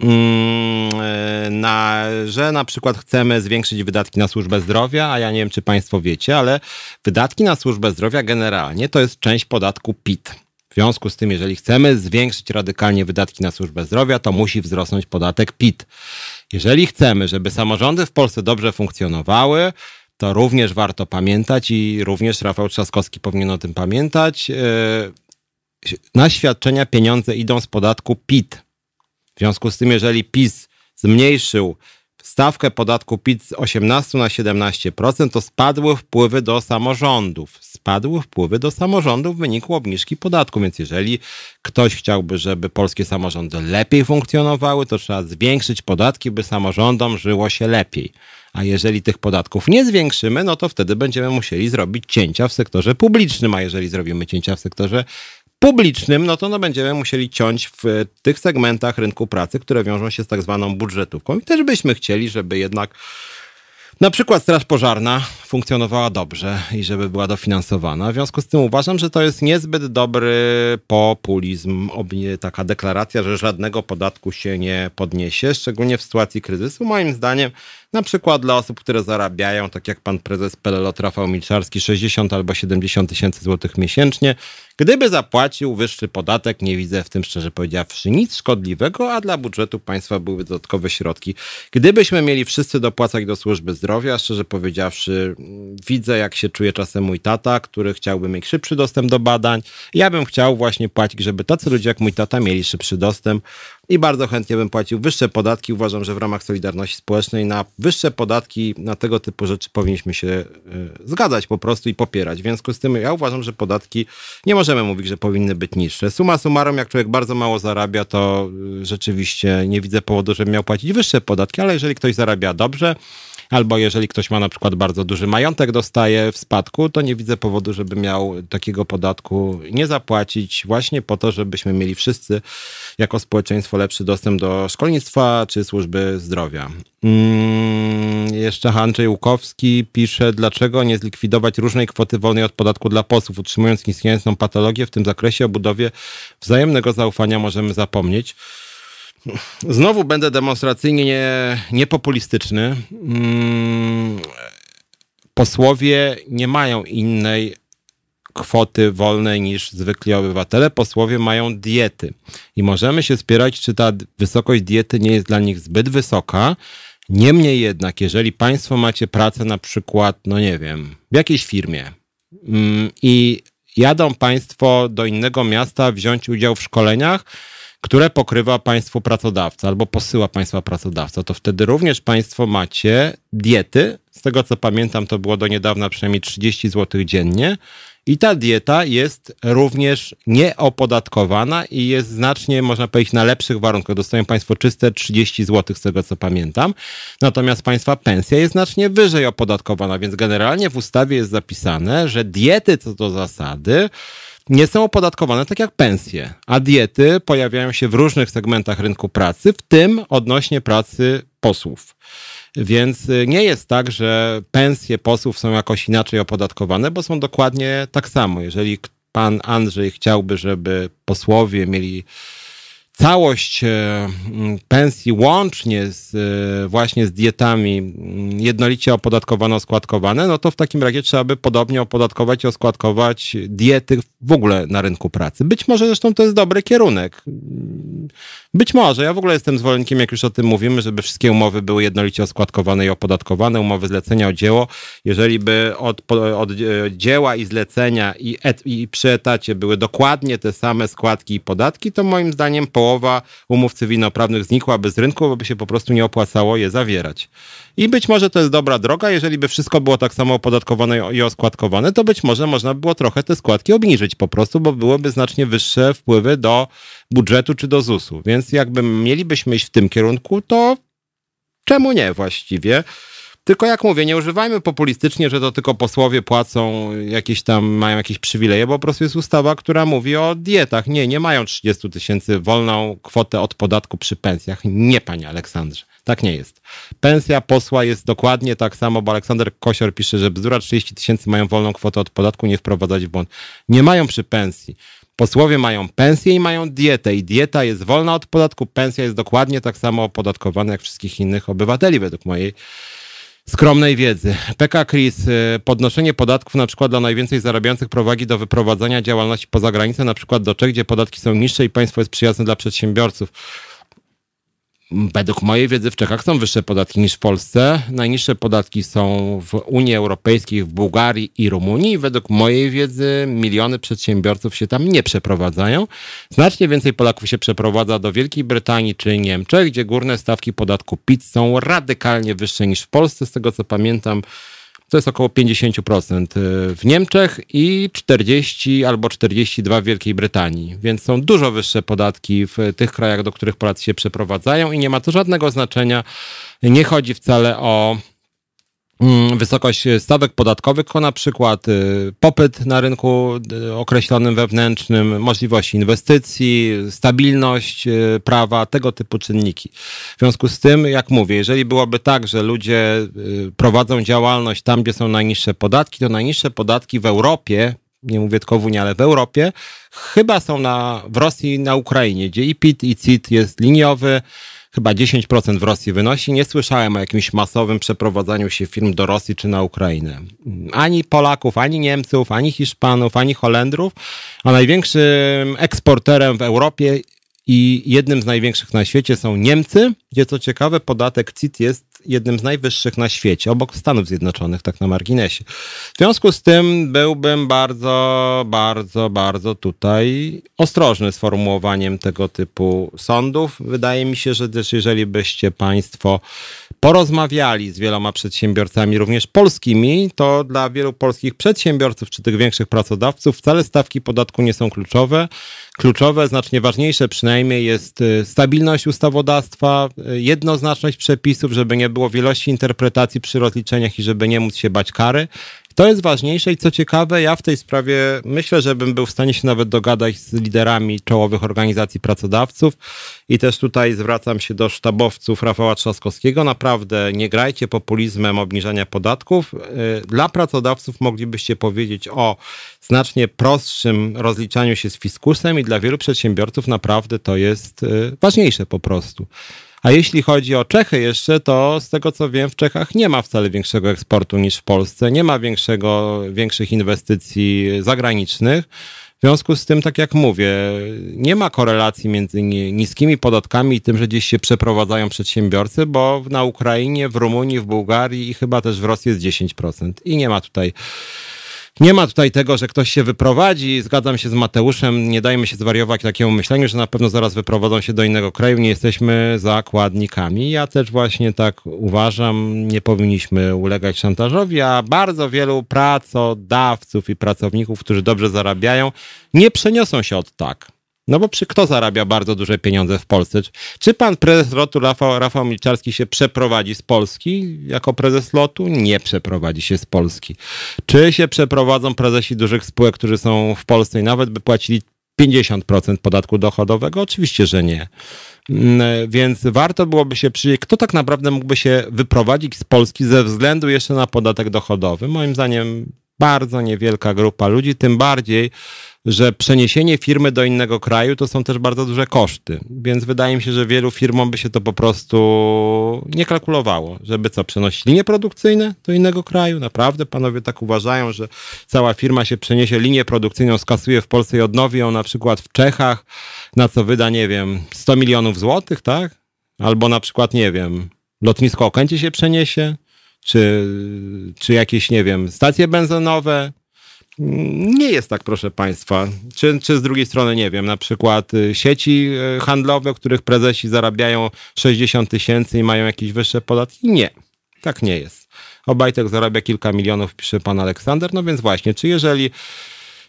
mm, e, na, że na przykład chcemy zwiększyć wydatki na służbę zdrowia, a ja nie wiem, czy Państwo wiecie, ale wydatki na służbę zdrowia generalnie to jest część podatku PIT. W związku z tym, jeżeli chcemy zwiększyć radykalnie wydatki na służbę zdrowia, to musi wzrosnąć podatek PIT. Jeżeli chcemy, żeby samorządy w Polsce dobrze funkcjonowały, to również warto pamiętać i również Rafał Trzaskowski powinien o tym pamiętać. E, na świadczenia pieniądze idą z podatku PIT. W związku z tym, jeżeli PiS zmniejszył stawkę podatku PIT z 18 na 17%, to spadły wpływy do samorządów. Spadły wpływy do samorządów w wyniku obniżki podatku, więc jeżeli ktoś chciałby, żeby polskie samorządy lepiej funkcjonowały, to trzeba zwiększyć podatki, by samorządom żyło się lepiej. A jeżeli tych podatków nie zwiększymy, no to wtedy będziemy musieli zrobić cięcia w sektorze publicznym, a jeżeli zrobimy cięcia w sektorze publicznym, no to no będziemy musieli ciąć w tych segmentach rynku pracy, które wiążą się z tak zwaną budżetówką. I też byśmy chcieli, żeby jednak na przykład Straż Pożarna funkcjonowała dobrze i żeby była dofinansowana. W związku z tym uważam, że to jest niezbyt dobry populizm, taka deklaracja, że żadnego podatku się nie podniesie, szczególnie w sytuacji kryzysu. Moim zdaniem Na przykład dla osób, które zarabiają, tak jak pan prezes Pelelot Rafał Milczarski, 60 albo 70 tysięcy złotych miesięcznie. Gdyby zapłacił wyższy podatek, nie widzę w tym szczerze powiedziawszy nic szkodliwego, a dla budżetu państwa byłyby dodatkowe środki. Gdybyśmy mieli wszyscy dopłacać do służby zdrowia, szczerze powiedziawszy, widzę jak się czuje czasem mój tata, który chciałby mieć szybszy dostęp do badań. Ja bym chciał właśnie płacić, żeby tacy ludzie jak mój tata mieli szybszy dostęp i bardzo chętnie bym płacił wyższe podatki. Uważam, że w ramach Solidarności Społecznej na wyższe podatki, na tego typu rzeczy powinniśmy się y, zgadzać po prostu i popierać. W związku z tym ja uważam, że podatki nie możemy mówić, że powinny być niższe. Suma summarum, jak człowiek bardzo mało zarabia, to y, rzeczywiście nie widzę powodu, żeby miał płacić wyższe podatki, ale jeżeli ktoś zarabia dobrze, albo jeżeli ktoś ma na przykład bardzo duży majątek, dostaje w spadku, to nie widzę powodu, żeby miał takiego podatku nie zapłacić, właśnie po to, żebyśmy mieli wszyscy jako społeczeństwo lepszy dostęp do szkolnictwa czy służby zdrowia. Mm, jeszcze Andrzej Łukowski pisze, dlaczego nie zlikwidować różnej kwoty wolnej od podatku dla posłów, utrzymując istniejącą patologię w tym zakresie o budowie wzajemnego zaufania możemy zapomnieć. Znowu będę demonstracyjnie nie, niepopulistyczny. Mm, posłowie nie mają innej kwoty wolnej niż zwykli obywatele. Posłowie mają diety i możemy się spierać, czy ta wysokość diety nie jest dla nich zbyt wysoka. Niemniej jednak, jeżeli Państwo macie pracę na przykład, no nie wiem, w jakiejś firmie mm, i jadą Państwo do innego miasta wziąć udział w szkoleniach, które pokrywa państwo pracodawca albo posyła państwa pracodawca, to wtedy również państwo macie diety. Z tego co pamiętam, to było do niedawna przynajmniej 30 zł dziennie. I ta dieta jest również nieopodatkowana i jest znacznie, można powiedzieć, na lepszych warunkach. Dostają Państwo czyste 30 zł, z tego co pamiętam. Natomiast Państwa pensja jest znacznie wyżej opodatkowana, więc generalnie w ustawie jest zapisane, że diety co do zasady nie są opodatkowane tak jak pensje, a diety pojawiają się w różnych segmentach rynku pracy, w tym odnośnie pracy posłów. Więc y, nie jest tak, że pensje posłów są jakoś inaczej opodatkowane, bo są dokładnie tak samo. Jeżeli pan Andrzej chciałby, żeby posłowie mieli całość e, pensji łącznie z, e, właśnie z dietami jednolicie opodatkowano składkowane, no to w takim razie trzeba by podobnie opodatkować i oskładkować diety w ogóle na rynku pracy. Być może zresztą to jest dobry kierunek. Być może. Ja w ogóle jestem zwolennikiem, jak już o tym mówimy, żeby wszystkie umowy były jednolicie oskładkowane i opodatkowane. Umowy zlecenia o dzieło. Jeżeli by od, od e, dzieła i zlecenia i, et, i przy etacie były dokładnie te same składki i podatki, to moim zdaniem połowa umów cywilnoprawnych znikłaby z rynku, bo by się po prostu nie opłacało je zawierać. I być może to jest dobra droga. Jeżeli by wszystko było tak samo opodatkowane i oskładkowane, to być może można by było trochę te składki obniżyć po prostu, bo byłyby znacznie wyższe wpływy do budżetu czy do ZUS-u. Więc jakby mielibyśmy iść w tym kierunku, to czemu nie właściwie? Tylko jak mówię, nie używajmy populistycznie, że to tylko posłowie płacą jakieś tam, mają jakieś przywileje, bo po prostu jest ustawa, która mówi o dietach. Nie, nie mają 30 tysięcy wolną kwotę od podatku przy pensjach. Nie, panie Aleksandrze. Tak nie jest. Pensja posła jest dokładnie tak samo, bo Aleksander Kosior pisze, że bzdura 30 tysięcy mają wolną kwotę od podatku, nie wprowadzać w błąd. Nie mają przy pensji. Posłowie mają pensję i mają dietę i dieta jest wolna od podatku, pensja jest dokładnie tak samo opodatkowana jak wszystkich innych obywateli według mojej skromnej wiedzy. PK Chris, y, podnoszenie podatków na przykład dla najwięcej zarabiających prowadzi do wyprowadzania działalności poza granicę, na przykład do Czech, gdzie podatki są niższe i państwo jest przyjazne dla przedsiębiorców. Według mojej wiedzy w Czechach są wyższe podatki niż w Polsce. Najniższe podatki są w Unii Europejskiej, w Bułgarii i Rumunii. Według mojej wiedzy miliony przedsiębiorców się tam nie przeprowadzają. Znacznie więcej Polaków się przeprowadza do Wielkiej Brytanii czy Niemczech, gdzie górne stawki podatku PIT są radykalnie wyższe niż w Polsce. Z tego co pamiętam, to jest około 50% y, w Niemczech i 40 albo 42 w Wielkiej Brytanii. Więc są dużo wyższe podatki w tych krajach, do których Polacy się przeprowadzają i nie ma to żadnego znaczenia. Nie chodzi wcale o wysokość stawek podatkowych, na przykład y, popyt na rynku y, określonym wewnętrznym, możliwość inwestycji, stabilność y, prawa, tego typu czynniki. W związku z tym, jak mówię, jeżeli byłoby tak, że ludzie prowadzą działalność tam, gdzie są najniższe podatki, to najniższe podatki w Europie, nie mówię tylko w Unii, ale w Europie, chyba są na, w Rosji i na Ukrainie, gdzie i PIT i CIT jest liniowy, chyba 10% w Rosji wynosi. Nie słyszałem o jakimś masowym przeprowadzaniu się firm do Rosji czy na Ukrainę. Ani Polaków, ani Niemców, ani Hiszpanów, ani Holendrów, a największym eksporterem w Europie i jednym z największych na świecie są Niemcy, gdzie co ciekawe podatek CIT jest jednym z najwyższych na świecie, obok Stanów Zjednoczonych, tak na marginesie. W związku z tym byłbym bardzo, bardzo, bardzo tutaj ostrożny z formułowaniem tego typu sądów. Wydaje mi się, że też jeżeli byście Państwo porozmawiali z wieloma przedsiębiorcami, również polskimi, to dla wielu polskich przedsiębiorców czy tych większych pracodawców wcale stawki podatku nie są kluczowe. Kluczowe, znacznie ważniejsze przynajmniej jest y, stabilność ustawodawstwa, y, jednoznaczność przepisów, żeby nie było wielości interpretacji przy rozliczeniach i żeby nie móc się bać kary. To jest ważniejsze i co ciekawe, ja w tej sprawie myślę, że bym był w stanie się nawet dogadać z liderami czołowych organizacji pracodawców i też tutaj zwracam się do sztabowców Rafała Trzaskowskiego. Naprawdę nie grajcie populizmem obniżania podatków. Y, dla pracodawców moglibyście powiedzieć o znacznie prostszym rozliczaniu się z fiskusem i dla wielu przedsiębiorców naprawdę to jest y, ważniejsze po prostu. A jeśli chodzi o Czechy jeszcze, to z tego co wiem, w Czechach nie ma wcale większego eksportu niż w Polsce, nie ma większego, większych inwestycji zagranicznych. W związku z tym, tak jak mówię, nie ma korelacji między niskimi podatkami i tym, że gdzieś się przeprowadzają przedsiębiorcy, bo na Ukrainie, w Rumunii, w Bułgarii i chyba też w Rosji jest 10%. I nie ma tutaj nie ma tutaj tego, że ktoś się wyprowadzi. Zgadzam się z Mateuszem. Nie dajmy się zwariować takiemu myśleniu, że na pewno zaraz wyprowadzą się do innego kraju. Nie jesteśmy zakładnikami. Ja też właśnie tak uważam. Nie powinniśmy ulegać szantażowi, a bardzo wielu pracodawców i pracowników, którzy dobrze zarabiają, nie przeniosą się od tak. No bo przy kto zarabia bardzo duże pieniądze w Polsce? Czy pan prezes lotu Rafał, Rafał Milczarski się przeprowadzi z Polski jako prezes lotu? Nie przeprowadzi się z Polski. Czy się przeprowadzą prezesi dużych spółek, którzy są w Polsce i nawet by płacili 50% podatku dochodowego? Oczywiście, że nie. Mm, więc warto byłoby się przyjrzeć, kto tak naprawdę mógłby się wyprowadzić z Polski ze względu jeszcze na podatek dochodowy. Moim zdaniem bardzo niewielka grupa ludzi, tym bardziej, że przeniesienie firmy do innego kraju to są też bardzo duże koszty. Więc wydaje mi się, że wielu firmom by się to po prostu nie kalkulowało, żeby co, przenosić linie produkcyjne do innego kraju. Naprawdę panowie tak uważają, że cała firma się przeniesie linię produkcyjną, skasuje w Polsce i odnowi ją na przykład w Czechach, na co wyda, nie wiem, 100 milionów złotych, tak? Albo na przykład, nie wiem, lotnisko Okęcie się przeniesie, czy, czy jakieś, nie wiem, stacje benzynowe, nie jest tak, proszę Państwa. Czy, czy z drugiej strony, nie wiem, na przykład y, sieci y, handlowe, których prezesi zarabiają 60 tysięcy i mają jakieś wyższe podatki? Nie, tak nie jest. Obajtek zarabia kilka milionów, pisze pan Aleksander. No więc właśnie, czy jeżeli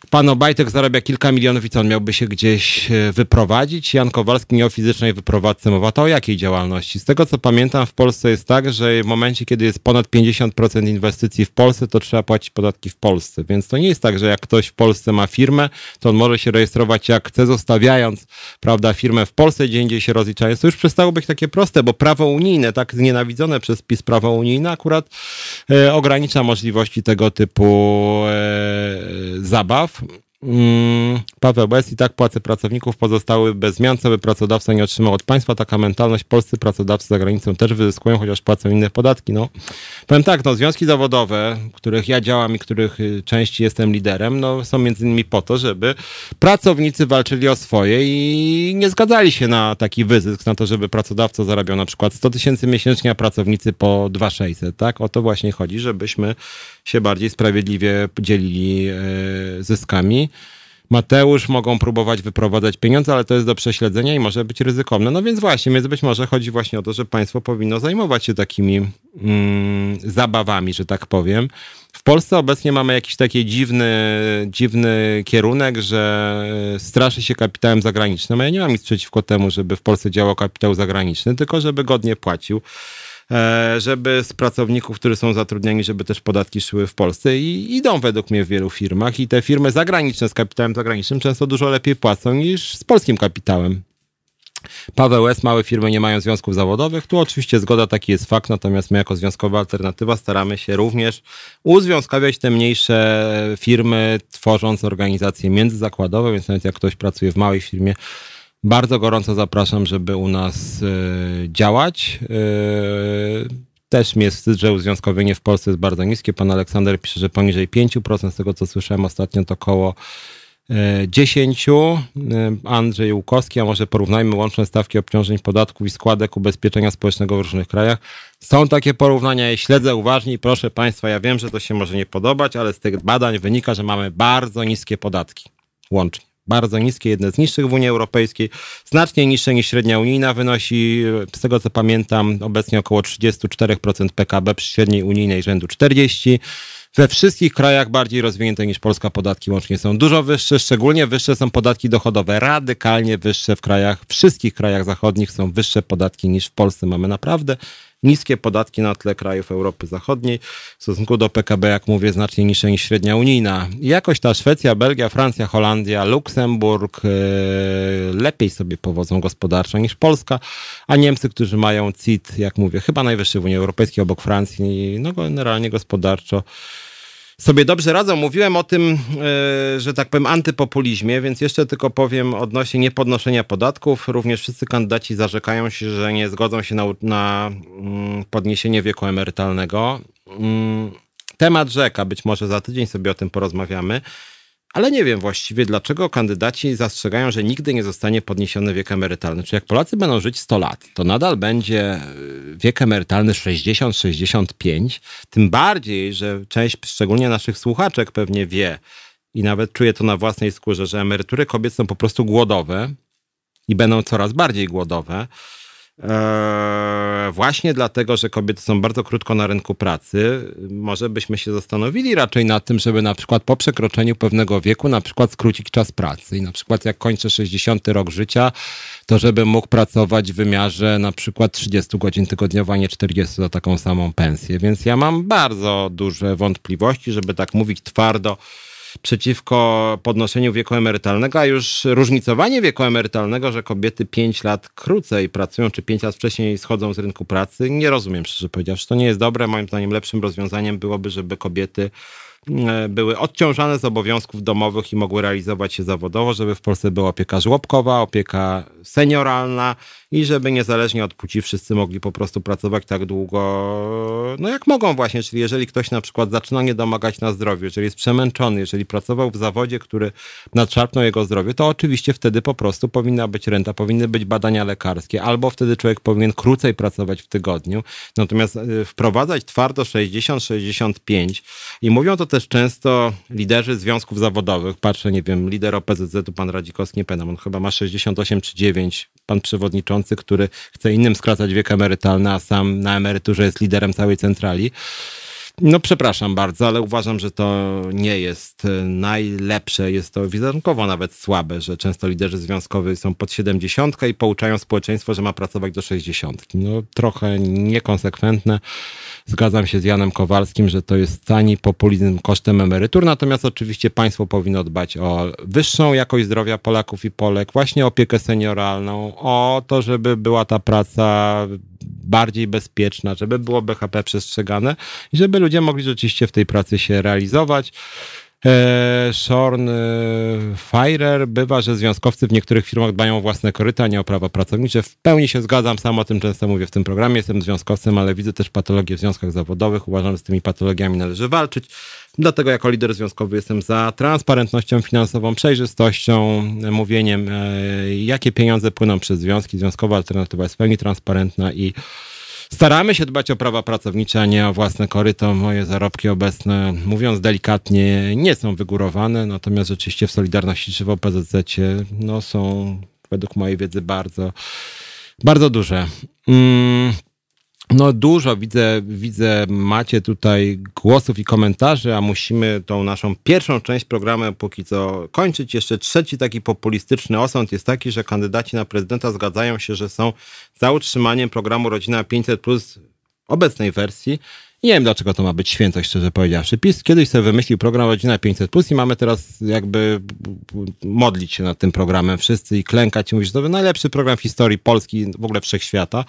Pan Obajtek zarabia kilka milionów i co, on miałby się gdzieś e, wyprowadzić? Jan Kowalski nie o fizycznej wyprowadzce mowa, to o jakiej działalności? Z tego co pamiętam w Polsce jest tak, że w momencie, kiedy jest ponad 50% inwestycji w Polsce, to trzeba płacić podatki w Polsce. Więc to nie jest tak, że jak ktoś w Polsce ma firmę, to on może się rejestrować jak chce, zostawiając, prawda, firmę w Polsce, gdzie indziej się rozliczając. To już przestało być takie proste, bo prawo unijne, tak znienawidzone przez PiS prawo unijne, akurat e, ogranicza możliwości tego typu e, zabaw. Mm, Paweł Bez i tak płace pracowników pozostały bez zmian, co by pracodawca nie otrzymał od państwa. Taka mentalność polscy pracodawcy za granicą też wyzyskują, chociaż płacą inne podatki. No, powiem tak, no, związki zawodowe, których ja działam i których y, części jestem liderem, no, są między innymi po to, żeby pracownicy walczyli o swoje i nie zgadzali się na taki wyzysk, na to, żeby pracodawca zarabiał na przykład 100 tysięcy miesięcznie, a pracownicy po 2600, tak? O to właśnie chodzi, żebyśmy się bardziej sprawiedliwie dzielili e, zyskami. Mateusz mogą próbować wyprowadzać pieniądze, ale to jest do prześledzenia i może być ryzykowne. No więc właśnie, więc być może chodzi właśnie o to, że państwo powinno zajmować się takimi mm, zabawami, że tak powiem. W Polsce obecnie mamy jakiś taki dziwny, dziwny kierunek, że straszy się kapitałem zagranicznym. Ja nie mam nic przeciwko temu, żeby w Polsce działał kapitał zagraniczny, tylko żeby godnie płacił. E, żeby z pracowników, którzy są zatrudnieni, żeby też podatki szły w Polsce i idą według mnie w wielu firmach i te firmy zagraniczne z kapitałem zagranicznym często dużo lepiej płacą niż z polskim kapitałem. Paweł S. Małe firmy nie mają związków zawodowych. Tu oczywiście zgoda, taki jest fakt, natomiast my jako związkowa alternatywa staramy się również uzwiązkawiać te mniejsze firmy, tworząc organizacje międzyzakładowe, więc nawet jak ktoś pracuje w małej firmie, Bardzo gorąco zapraszam, żeby u nas działać. Też mnie wstyd, że uzwiązkowienie w Polsce jest bardzo niskie. Pan Aleksander pisze, że poniżej 5%, z tego co słyszałem ostatnio to około 10. Andrzej Łukowski, a może porównajmy łączne stawki obciążeń podatków i składek ubezpieczenia społecznego w różnych krajach. Są takie porównania, ja śledzę uważnie i proszę Państwa, ja wiem, że to się może nie podobać, ale z tych badań wynika, że mamy bardzo niskie podatki łącznie. Bardzo niskie, jedne z niższych w Unii Europejskiej, znacznie niższe niż średnia unijna, wynosi, z tego co pamiętam, obecnie około 34% PKB przy średniej unijnej rzędu 40%. We wszystkich krajach bardziej rozwinięte niż Polska podatki łącznie są dużo wyższe, szczególnie wyższe są podatki dochodowe, radykalnie wyższe w krajach, wszystkich krajach zachodnich są wyższe podatki niż w Polsce. Mamy naprawdę niskie podatki na tle krajów Europy Zachodniej. W stosunku do PKB, jak mówię, znacznie niższe niż średnia unijna. Jakoś ta Szwecja, Belgia, Francja, Holandia, Luksemburg yy, lepiej sobie powodzą gospodarczo niż Polska, a Niemcy, którzy mają CIT, jak mówię, chyba najwyższy w Unii Europejskiej obok Francji, no generalnie gospodarczo sobie dobrze radzą. Mówiłem o tym, e, że tak powiem, antypopulizmie, więc jeszcze tylko powiem odnośnie niepodnoszenia podatków. Również wszyscy kandydaci zarzekają się, że nie zgodzą się na, na mm, podniesienie wieku emerytalnego. Mm, temat rzeka, być może za tydzień sobie o tym porozmawiamy. Ale nie wiem właściwie, dlaczego kandydaci zastrzegają, że nigdy nie zostanie podniesiony wiek emerytalny. Czy jak Polacy będą żyć 100 lat, to nadal będzie e, wiek emerytalny 60-65. Tym bardziej, że część, szczególnie naszych słuchaczek, pewnie wie i nawet czuje to na własnej skórze, że emerytury kobiet są po prostu głodowe i będą coraz bardziej głodowe. Eee, właśnie dlatego, że kobiety są bardzo krótko na rynku pracy, może byśmy się zastanowili raczej nad tym, żeby na przykład po przekroczeniu pewnego wieku na przykład skrócić czas pracy i na przykład jak kończę 60 rok życia, to żeby mógł pracować w wymiarze na przykład 30 godzin tygodniowo, a nie 40 za taką samą pensję. Więc ja mam bardzo duże wątpliwości, żeby tak mówić twardo, przeciwko podnoszeniu wieku emerytalnego, a już różnicowanie wieku emerytalnego, że kobiety 5 lat krócej pracują, czy 5 lat wcześniej schodzą z rynku pracy, nie rozumiem, szczerze powiedziawszy. To nie jest dobre. Moim zdaniem lepszym rozwiązaniem byłoby, żeby kobiety E, były odciążane z obowiązków domowych i mogły realizować się zawodowo, żeby w Polsce była opieka żłobkowa, opieka senioralna i żeby niezależnie od płci wszyscy mogli po prostu pracować tak długo, no jak mogą właśnie, czyli jeżeli ktoś na przykład zaczyna nie domagać na zdrowiu, jeżeli jest przemęczony, jeżeli pracował w zawodzie, który nadszarpnął jego zdrowie, to oczywiście wtedy po prostu powinna być renta, powinny być badania lekarskie, albo wtedy człowiek powinien krócej pracować w tygodniu. Natomiast e, wprowadzać twardo 60-65 i mówią to też często liderzy związków zawodowych. Patrzę, nie wiem, lider OPZZ-u, pan Radzikowski, nie pamiętam, on chyba ma 68 czy 9, pan przewodniczący, który chce innym skracać wiek emerytalny, a sam na emeryturze jest liderem całej centrali. No przepraszam bardzo, ale uważam, że to nie jest e, najlepsze. Jest to wizerunkowo nawet słabe, że często liderzy związkowi są pod 70 i pouczają społeczeństwo, że ma pracować do 60. No trochę niekonsekwentne. Zgadzam się z Janem Kowalskim, że to jest tani populizm kosztem emerytur, natomiast oczywiście państwo powinno dbać o wyższą jakość zdrowia Polaków i Polek, właśnie opiekę senioralną, o to, żeby była ta praca bardziej bezpieczna, żeby było BHP przestrzegane i żeby ludzie mogli rzeczywiście w tej pracy się realizować. E, Shorn e, Firer bywa, że związkowcy w niektórych firmach dbają o własne koryta, nie o prawa pracownicze. W pełni się zgadzam, sam o tym często mówię w tym programie. Jestem związkowcem, ale widzę też patologie w związkach zawodowych. Uważam, że z tymi patologiami należy walczyć. Dlatego jako lider związkowy jestem za transparentnością finansową, przejrzystością, mówieniem, e, jakie pieniądze płyną przez związki. Związkowa alternatywa jest w pełni transparentna i Staramy się dbać o prawa pracownicze, a nie o własne koryto. Moje zarobki obecne, mówiąc delikatnie, nie są wygórowane, natomiast rzeczywiście w Solidarności czy w OPZZ no, są według mojej wiedzy bardzo, bardzo duże. Mm. No dużo widzę, widzę, macie tutaj głosów i komentarzy, a musimy tą naszą pierwszą część programu póki co kończyć. Jeszcze trzeci taki populistyczny osąd jest taki, że kandydaci na prezydenta zgadzają się, że są za utrzymaniem programu Rodzina 500 plus obecnej wersji. Nie wiem, dlaczego to ma być świętość, szczerze powiedziawszy. PiS kiedyś sobie wymyślił program Rodzina 500 plus i mamy teraz jakby modlić się nad tym programem wszyscy i klękać i mówić, że to najlepszy program w historii Polski, w ogóle wszechświata.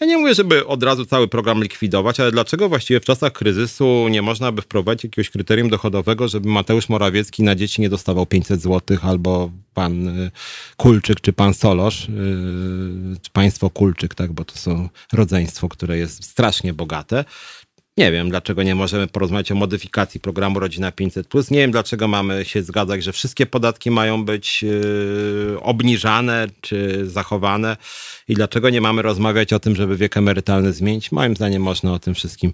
Ja nie mówię, żeby od razu cały program likwidować, ale dlaczego właściwie w czasach kryzysu nie można by wprowadzić jakiegoś kryterium dochodowego, żeby Mateusz Morawiecki na dzieci nie dostawał 500 zł albo pan y, Kulczyk czy pan Solosz, y, czy państwo Kulczyk, tak, bo to są rodzeństwo, które jest strasznie bogate. Nie wiem, dlaczego nie możemy porozmawiać o modyfikacji programu Rodzina 500. Nie wiem, dlaczego mamy się zgadzać, że wszystkie podatki mają być yy, obniżane czy zachowane i dlaczego nie mamy rozmawiać o tym, żeby wiek emerytalny zmienić. Moim zdaniem można o tym wszystkim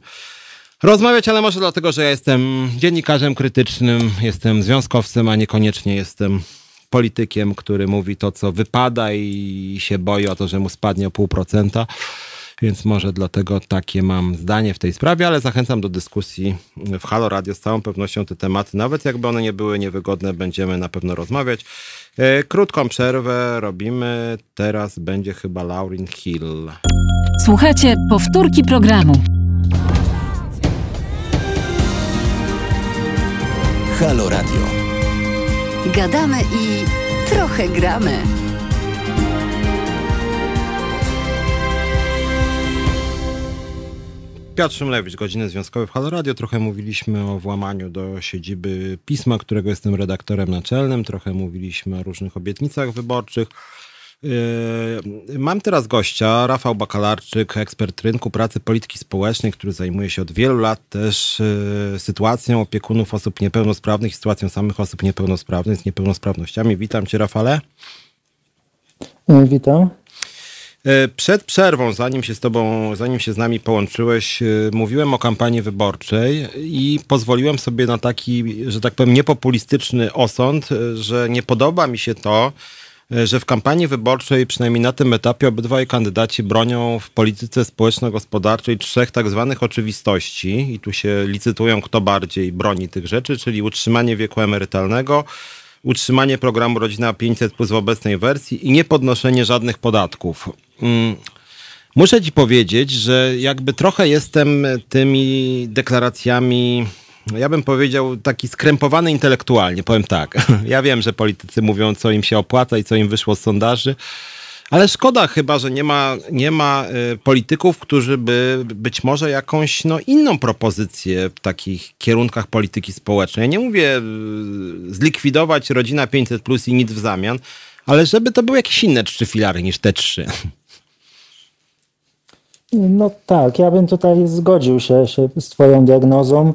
rozmawiać, ale może dlatego, że ja jestem dziennikarzem krytycznym, jestem związkowcem, a niekoniecznie jestem politykiem, który mówi to, co wypada i się boi o to, że mu spadnie o pół procenta więc może dlatego takie mam zdanie w tej sprawie, ale zachęcam do dyskusji w Halo Radio. Z całą pewnością te tematy, nawet jakby one nie były niewygodne, będziemy na pewno rozmawiać. E, krótką przerwę robimy. Teraz będzie chyba Laurin Hill. Słuchajcie, powtórki programu. Halo Radio. Gadamy i trochę gramy. Piotr Szymlewicz, Godziny Związkowe w Halo Radio. Trochę mówiliśmy o włamaniu do siedziby pisma, którego jestem redaktorem naczelnym. Trochę mówiliśmy o różnych obietnicach wyborczych. Yy, mam teraz gościa, Rafał Bakalarczyk, ekspert rynku pracy polityki społecznej, który zajmuje się od wielu lat też yy, sytuacją opiekunów osób niepełnosprawnych i sytuacją samych osób niepełnosprawnych z niepełnosprawnościami. Witam cię, Rafale. Witam. E, przed przerwą, zanim się z tobą, zanim się z nami połączyłeś, e, mówiłem o kampanii wyborczej i pozwoliłem sobie na taki, że tak powiem, niepopulistyczny osąd, e, że nie podoba mi się to, że w kampanii wyborczej, przynajmniej na tym etapie, obydwaj kandydaci bronią w polityce społeczno-gospodarczej trzech tak zwanych oczywistości. I tu się licytują, kto bardziej broni tych rzeczy, czyli utrzymanie wieku emerytalnego, utrzymanie programu Rodzina 500 plus w obecnej wersji i nie podnoszenie żadnych podatków. Mm. Muszę ci powiedzieć, że jakby trochę jestem tymi deklaracjami, ja bym powiedział, taki skrępowany intelektualnie, powiem tak. <laughs> Ja wiem, że politycy mówią, co im się opłaca i co im wyszło z sondaży, ale szkoda chyba, że nie ma, nie ma y, polityków, którzy by być może jakąś no, inną propozycję w takich kierunkach polityki społecznej. Ja nie mówię y, zlikwidować rodzina 500 plus i nic w zamian, ale żeby to były jakieś inne trzy filary niż te trzy. No tak, ja bym tutaj zgodził się, się z Twoją diagnozą,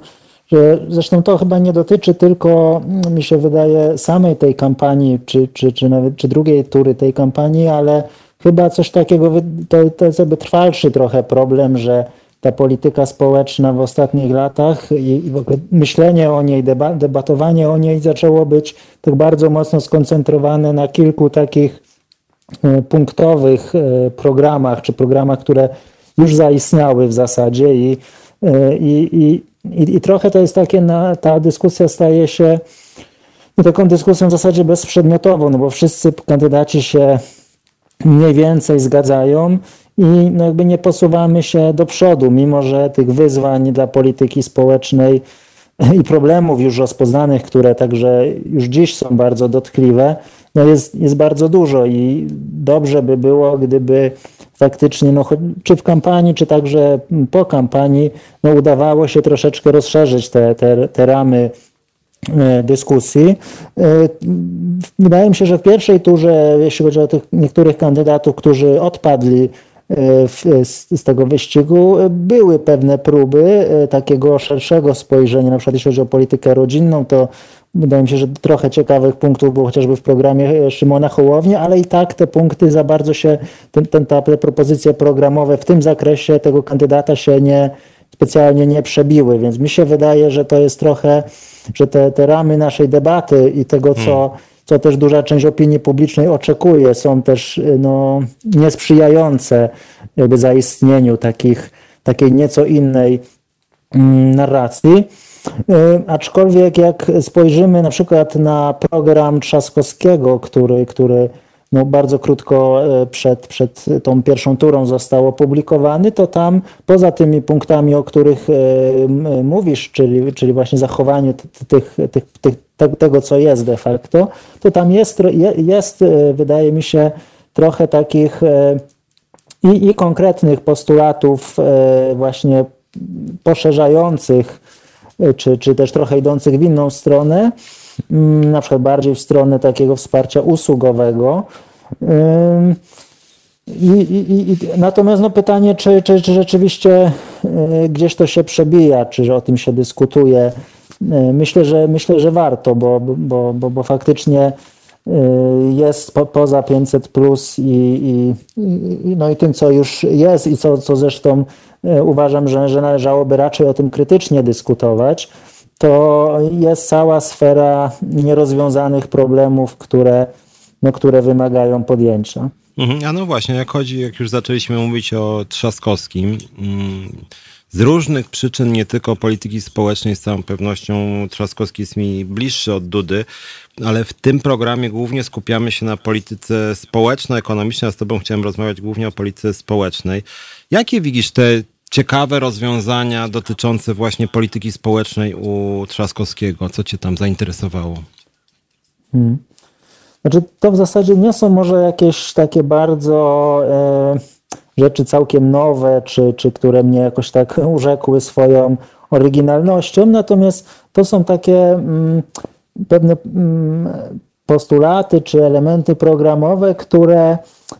zresztą to chyba nie dotyczy tylko, mm, mi się wydaje, samej tej kampanii, czy, czy, czy nawet czy drugiej tury tej kampanii, ale chyba coś takiego, to, to jest jakby trwalszy trochę problem, że ta polityka społeczna w ostatnich latach i, i w ogóle myślenie o niej, deba, debatowanie o niej zaczęło być tak bardzo mocno skoncentrowane na kilku takich e, punktowych e, programach, czy programach, które już zaistniały w zasadzie i, e, i, i, i, trochę to jest takie, na, ta dyskusja staje się no, taką dyskusją w zasadzie bezprzedmiotową, no bo wszyscy kandydaci się mniej więcej zgadzają i no jakby nie posuwamy się do przodu, mimo że tych wyzwań dla polityki społecznej i problemów już rozpoznanych, które także już dziś są bardzo dotkliwe, no jest, jest bardzo dużo i dobrze by było, gdyby faktycznie, no, czy w kampanii, czy także po kampanii, no, udawało się troszeczkę rozszerzyć te, te, te ramy e, dyskusji. E, wydaje mi się, że w pierwszej turze, jeśli chodzi o tych niektórych kandydatów, którzy odpadli e, w, z, z, tego wyścigu, były pewne próby takiego szerszego spojrzenia, na przykład jeśli chodzi o politykę rodzinną, to Wydaje mi się, że trochę ciekawych punktów było chociażby w programie e, Szymona Hołowni, ale i tak te punkty za bardzo się, ten, ten, te propozycje programowe w tym zakresie tego kandydata się nie specjalnie nie przebiły, więc mi się wydaje, że to jest trochę, że te, te ramy naszej debaty i tego, co, hmm. co też duża część opinii publicznej oczekuje, są też e, no, niesprzyjające jakby zaistnieniu takich, takiej nieco innej mm, narracji. E, aczkolwiek jak spojrzymy na przykład na program Trzaskowskiego, który, który no bardzo krótko e, przed, przed tą pierwszą turą został opublikowany, to tam poza tymi punktami, o których e, mówisz, czyli, czyli właśnie zachowaniu tych, tych, tych, tego, co jest de facto, to tam jest, jest wydaje mi się, trochę takich i, i konkretnych postulatów właśnie poszerzających, czy, czy też trochę idących w inną stronę, mm, na przykład bardziej w stronę takiego wsparcia usługowego. I, i, i, natomiast no pytanie, czy, czy, czy rzeczywiście gdzieś to się przebija, czy o tym się dyskutuje. Myślę, że myślę, że warto, bo, bo, bo, bo faktycznie jest po, poza 500 plus i, i, i, no i tym, co już jest i co, co zresztą E, uważam, że, że należałoby raczej o tym krytycznie dyskutować, to jest cała sfera nierozwiązanych problemów, które, no, które wymagają podjęcia. Mhm. A no właśnie, jak chodzi, jak już zaczęliśmy mówić o Trzaskowskim, mm, z różnych przyczyn, nie tylko polityki społecznej, z całą pewnością Trzaskowski jest mi bliższy od Dudy, ale w tym programie głównie skupiamy się na polityce społeczno-ekonomicznej, a z Tobą chciałem rozmawiać głównie o polityce społecznej. Jakie widzisz te ciekawe rozwiązania dotyczące właśnie polityki społecznej u Trzaskowskiego? Co Cię tam zainteresowało? Hmm. Znaczy, to w zasadzie nie są może jakieś takie bardzo e, rzeczy całkiem nowe, czy, czy które mnie jakoś tak <laughs> urzekły swoją oryginalnością, natomiast to są takie mm, pewne mm, postulaty czy elementy programowe, które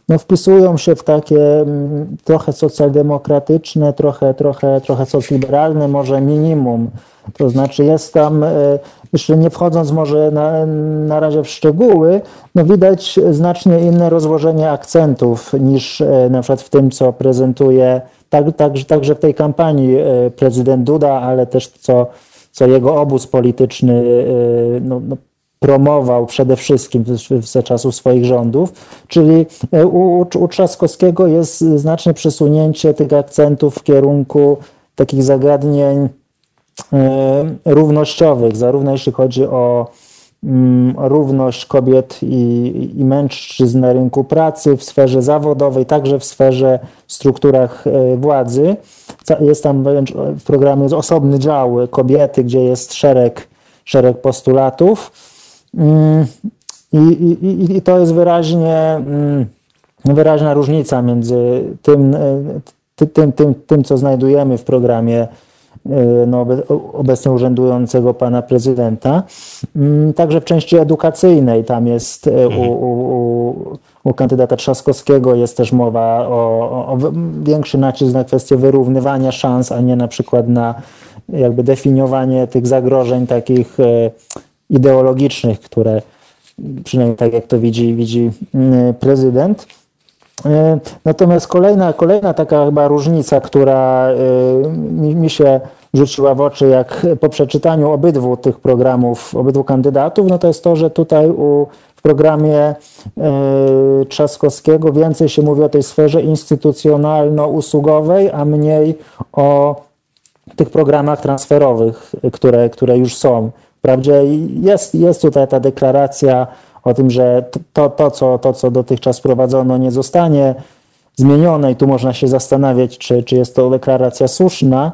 no, wpisują się w takie mm, trochę socjaldemokratyczne, trochę, trochę, trochę socliberalne, może minimum. To znaczy jest tam, e, jeszcze nie wchodząc może na, na razie w szczegóły, no widać znacznie inne rozłożenie akcentów niż e, na przykład w tym, co prezentuje tak, tak, także w tej kampanii e, prezydent Duda, ale też co, co jego obóz polityczny no, no, promował przede wszystkim za czasów swoich rządów, czyli e, u, u Trzaskowskiego jest znaczne przesunięcie tych akcentów w kierunku takich zagadnień e, równościowych, zarówno jeśli chodzi o mm, równość kobiet i, i mężczyzn na rynku pracy, w sferze zawodowej, także w sferze strukturach e, władzy. Jest tam w programie osobny dział kobiety, gdzie jest szereg, szereg postulatów. Mm, I, i, I, to jest wyraźnie mm, wyraźna różnica między tym, e, tym, tym, tym co znajdujemy w programie e, no, obecnie urzędującego pana prezydenta. Mm, także w części edukacyjnej tam jest e, u, u, u kandydata Trzaskowskiego jest też mowa o, o, większy nacisk na kwestię wyrównywania szans, a nie na przykład na jakby definiowanie tych zagrożeń takich ideologicznych, które przynajmniej tak jak to widzi, widzi mm, prezydent. E, natomiast kolejna, kolejna taka chyba różnica, która e, mi, się rzuciła w oczy, jak po przeczytaniu obydwu tych programów, obydwu kandydatów, no to jest to, że tutaj u, w programie e, Trzaskowskiego więcej się mówi o tej sferze instytucjonalno-usługowej, a mniej o tych programach transferowych, które, które już są. Wprawdzie jest, jest tutaj ta deklaracja o tym, że to, to, co, to, co dotychczas prowadzono, nie zostanie zmienione i tu można się zastanawiać, czy, czy jest to deklaracja słuszna.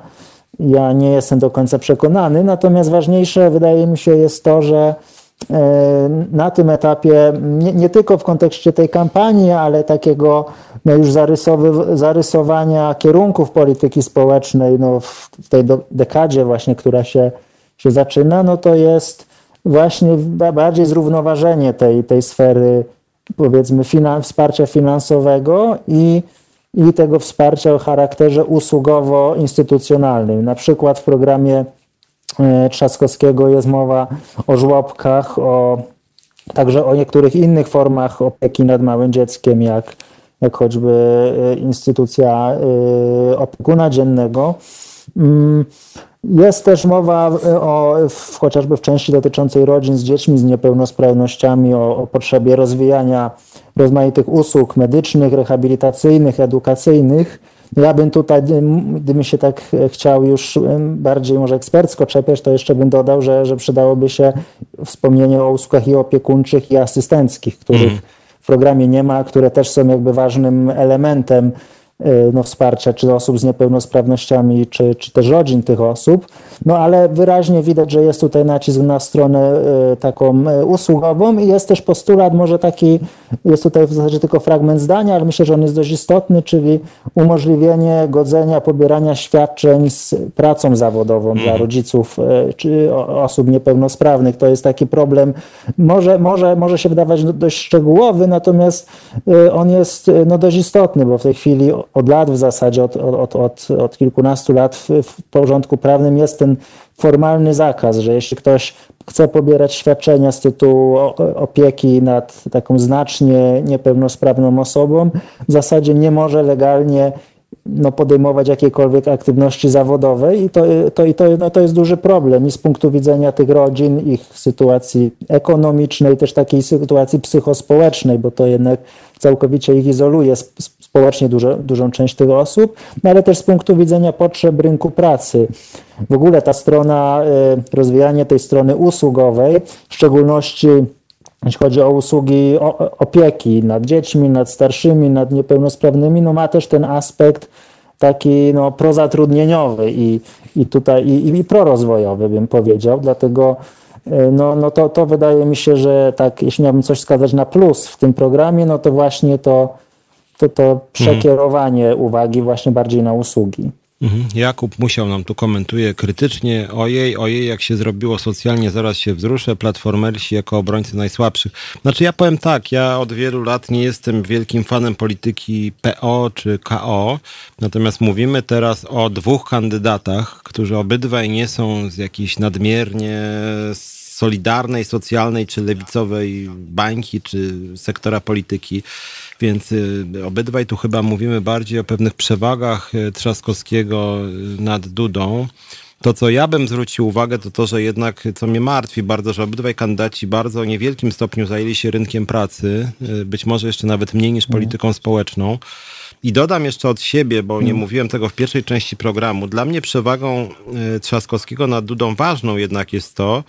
Ja nie jestem do końca przekonany, natomiast ważniejsze wydaje mi się jest to, że e, na tym etapie, nie, nie, tylko w kontekście tej kampanii, ale takiego no już zarysowania kierunków polityki społecznej no w tej dekadzie właśnie, która się się zaczyna, no to jest właśnie bardziej zrównoważenie tej, tej sfery, powiedzmy, finan wsparcia finansowego i, i tego wsparcia o charakterze usługowo-instytucjonalnym. Na przykład w programie e, Trzaskowskiego jest mowa o żłobkach, o, także o niektórych innych formach opieki nad małym dzieckiem, jak, jak choćby e, instytucja e, opiekuna dziennego. Jest też mowa e, o, chociażby w części dotyczącej rodzin z dziećmi z niepełnosprawnościami, o, o potrzebie rozwijania rozmaitych usług medycznych, rehabilitacyjnych, edukacyjnych. Ja bym tutaj, gdybym się tak e, chciał już bardziej może ekspercko czepiać, to jeszcze bym dodał, że, że przydałoby się wspomnienie o usługach i opiekuńczych i asystenckich, których mm. w programie nie ma, które też są jakby ważnym elementem no, wsparcia czy osób z niepełnosprawnościami, czy, czy też rodzin tych osób. No ale wyraźnie widać, że jest tutaj nacisk na stronę taką usługową i jest też postulat, może taki, jest tutaj w zasadzie tylko fragment zdania, ale myślę, że on jest dość istotny, czyli umożliwienie godzenia, pobierania świadczeń z pracą zawodową mm. dla mhm. rodziców czy osób niepełnosprawnych. To jest taki problem, może, może, może się wydawać dość szczegółowy, natomiast on jest no, dość istotny, bo w tej chwili od lat w zasadzie, od, od, od, od kilkunastu lat w, w porządku prawnym jest ten formalny zakaz, że jeśli ktoś chce pobierać świadczenia z tytułu opieki nad taką znacznie niepełnosprawną osobą, w zasadzie nie może legalnie no, podejmować jakiejkolwiek aktywności zawodowej i to, to, i to, no, to jest duży problem i z punktu widzenia tych rodzin, ich sytuacji ekonomicznej, też takiej sytuacji psychospołecznej, bo to jednak całkowicie ich izoluje społecznie dużo, dużą część tych osób, no, ale też z punktu widzenia potrzeb rynku pracy. W ogóle ta strona, y, rozwijanie tej strony usługowej, w szczególności jeśli chodzi o usługi opieki nad dziećmi, nad starszymi, nad niepełnosprawnymi, no ma też ten aspekt taki no, prozatrudnieniowy i, i tutaj i, i prorozwojowy bym powiedział, dlatego e, no, no to, to wydaje mi się, że tak, jeśli miałbym coś wskazać na plus w tym programie, no to właśnie to, to, to przekierowanie mhm. uwagi właśnie bardziej na usługi. Mhm. Jakub Musiał nam tu komentuje krytycznie. Ojej, ojej, jak się zrobiło socjalnie, zaraz się wzruszę. Platformersi jako obrońcy najsłabszych. Znaczy ja powiem tak, ja od wielu lat nie jestem wielkim fanem polityki PO czy KO. Natomiast mówimy teraz o dwóch kandydatach, którzy obydwaj nie są z jakiejś nadmiernie solidarnej, socjalnej czy lewicowej bańki czy sektora polityki. Więc y, obydwaj tu chyba mówimy bardziej o pewnych przewagach y, Trzaskowskiego y, nad Dudą. To, co ja bym zwrócił uwagę, to to, że jednak, co mnie martwi bardzo, że obydwaj kandydaci bardzo o niewielkim stopniu zajęli się rynkiem pracy, być może jeszcze nawet mniej niż polityką społeczną. I dodam jeszcze od siebie, bo nie hmm. mówiłem tego w pierwszej części programu. Dla mnie przewagą Trzaskowskiego nad Dudą ważną jednak jest to,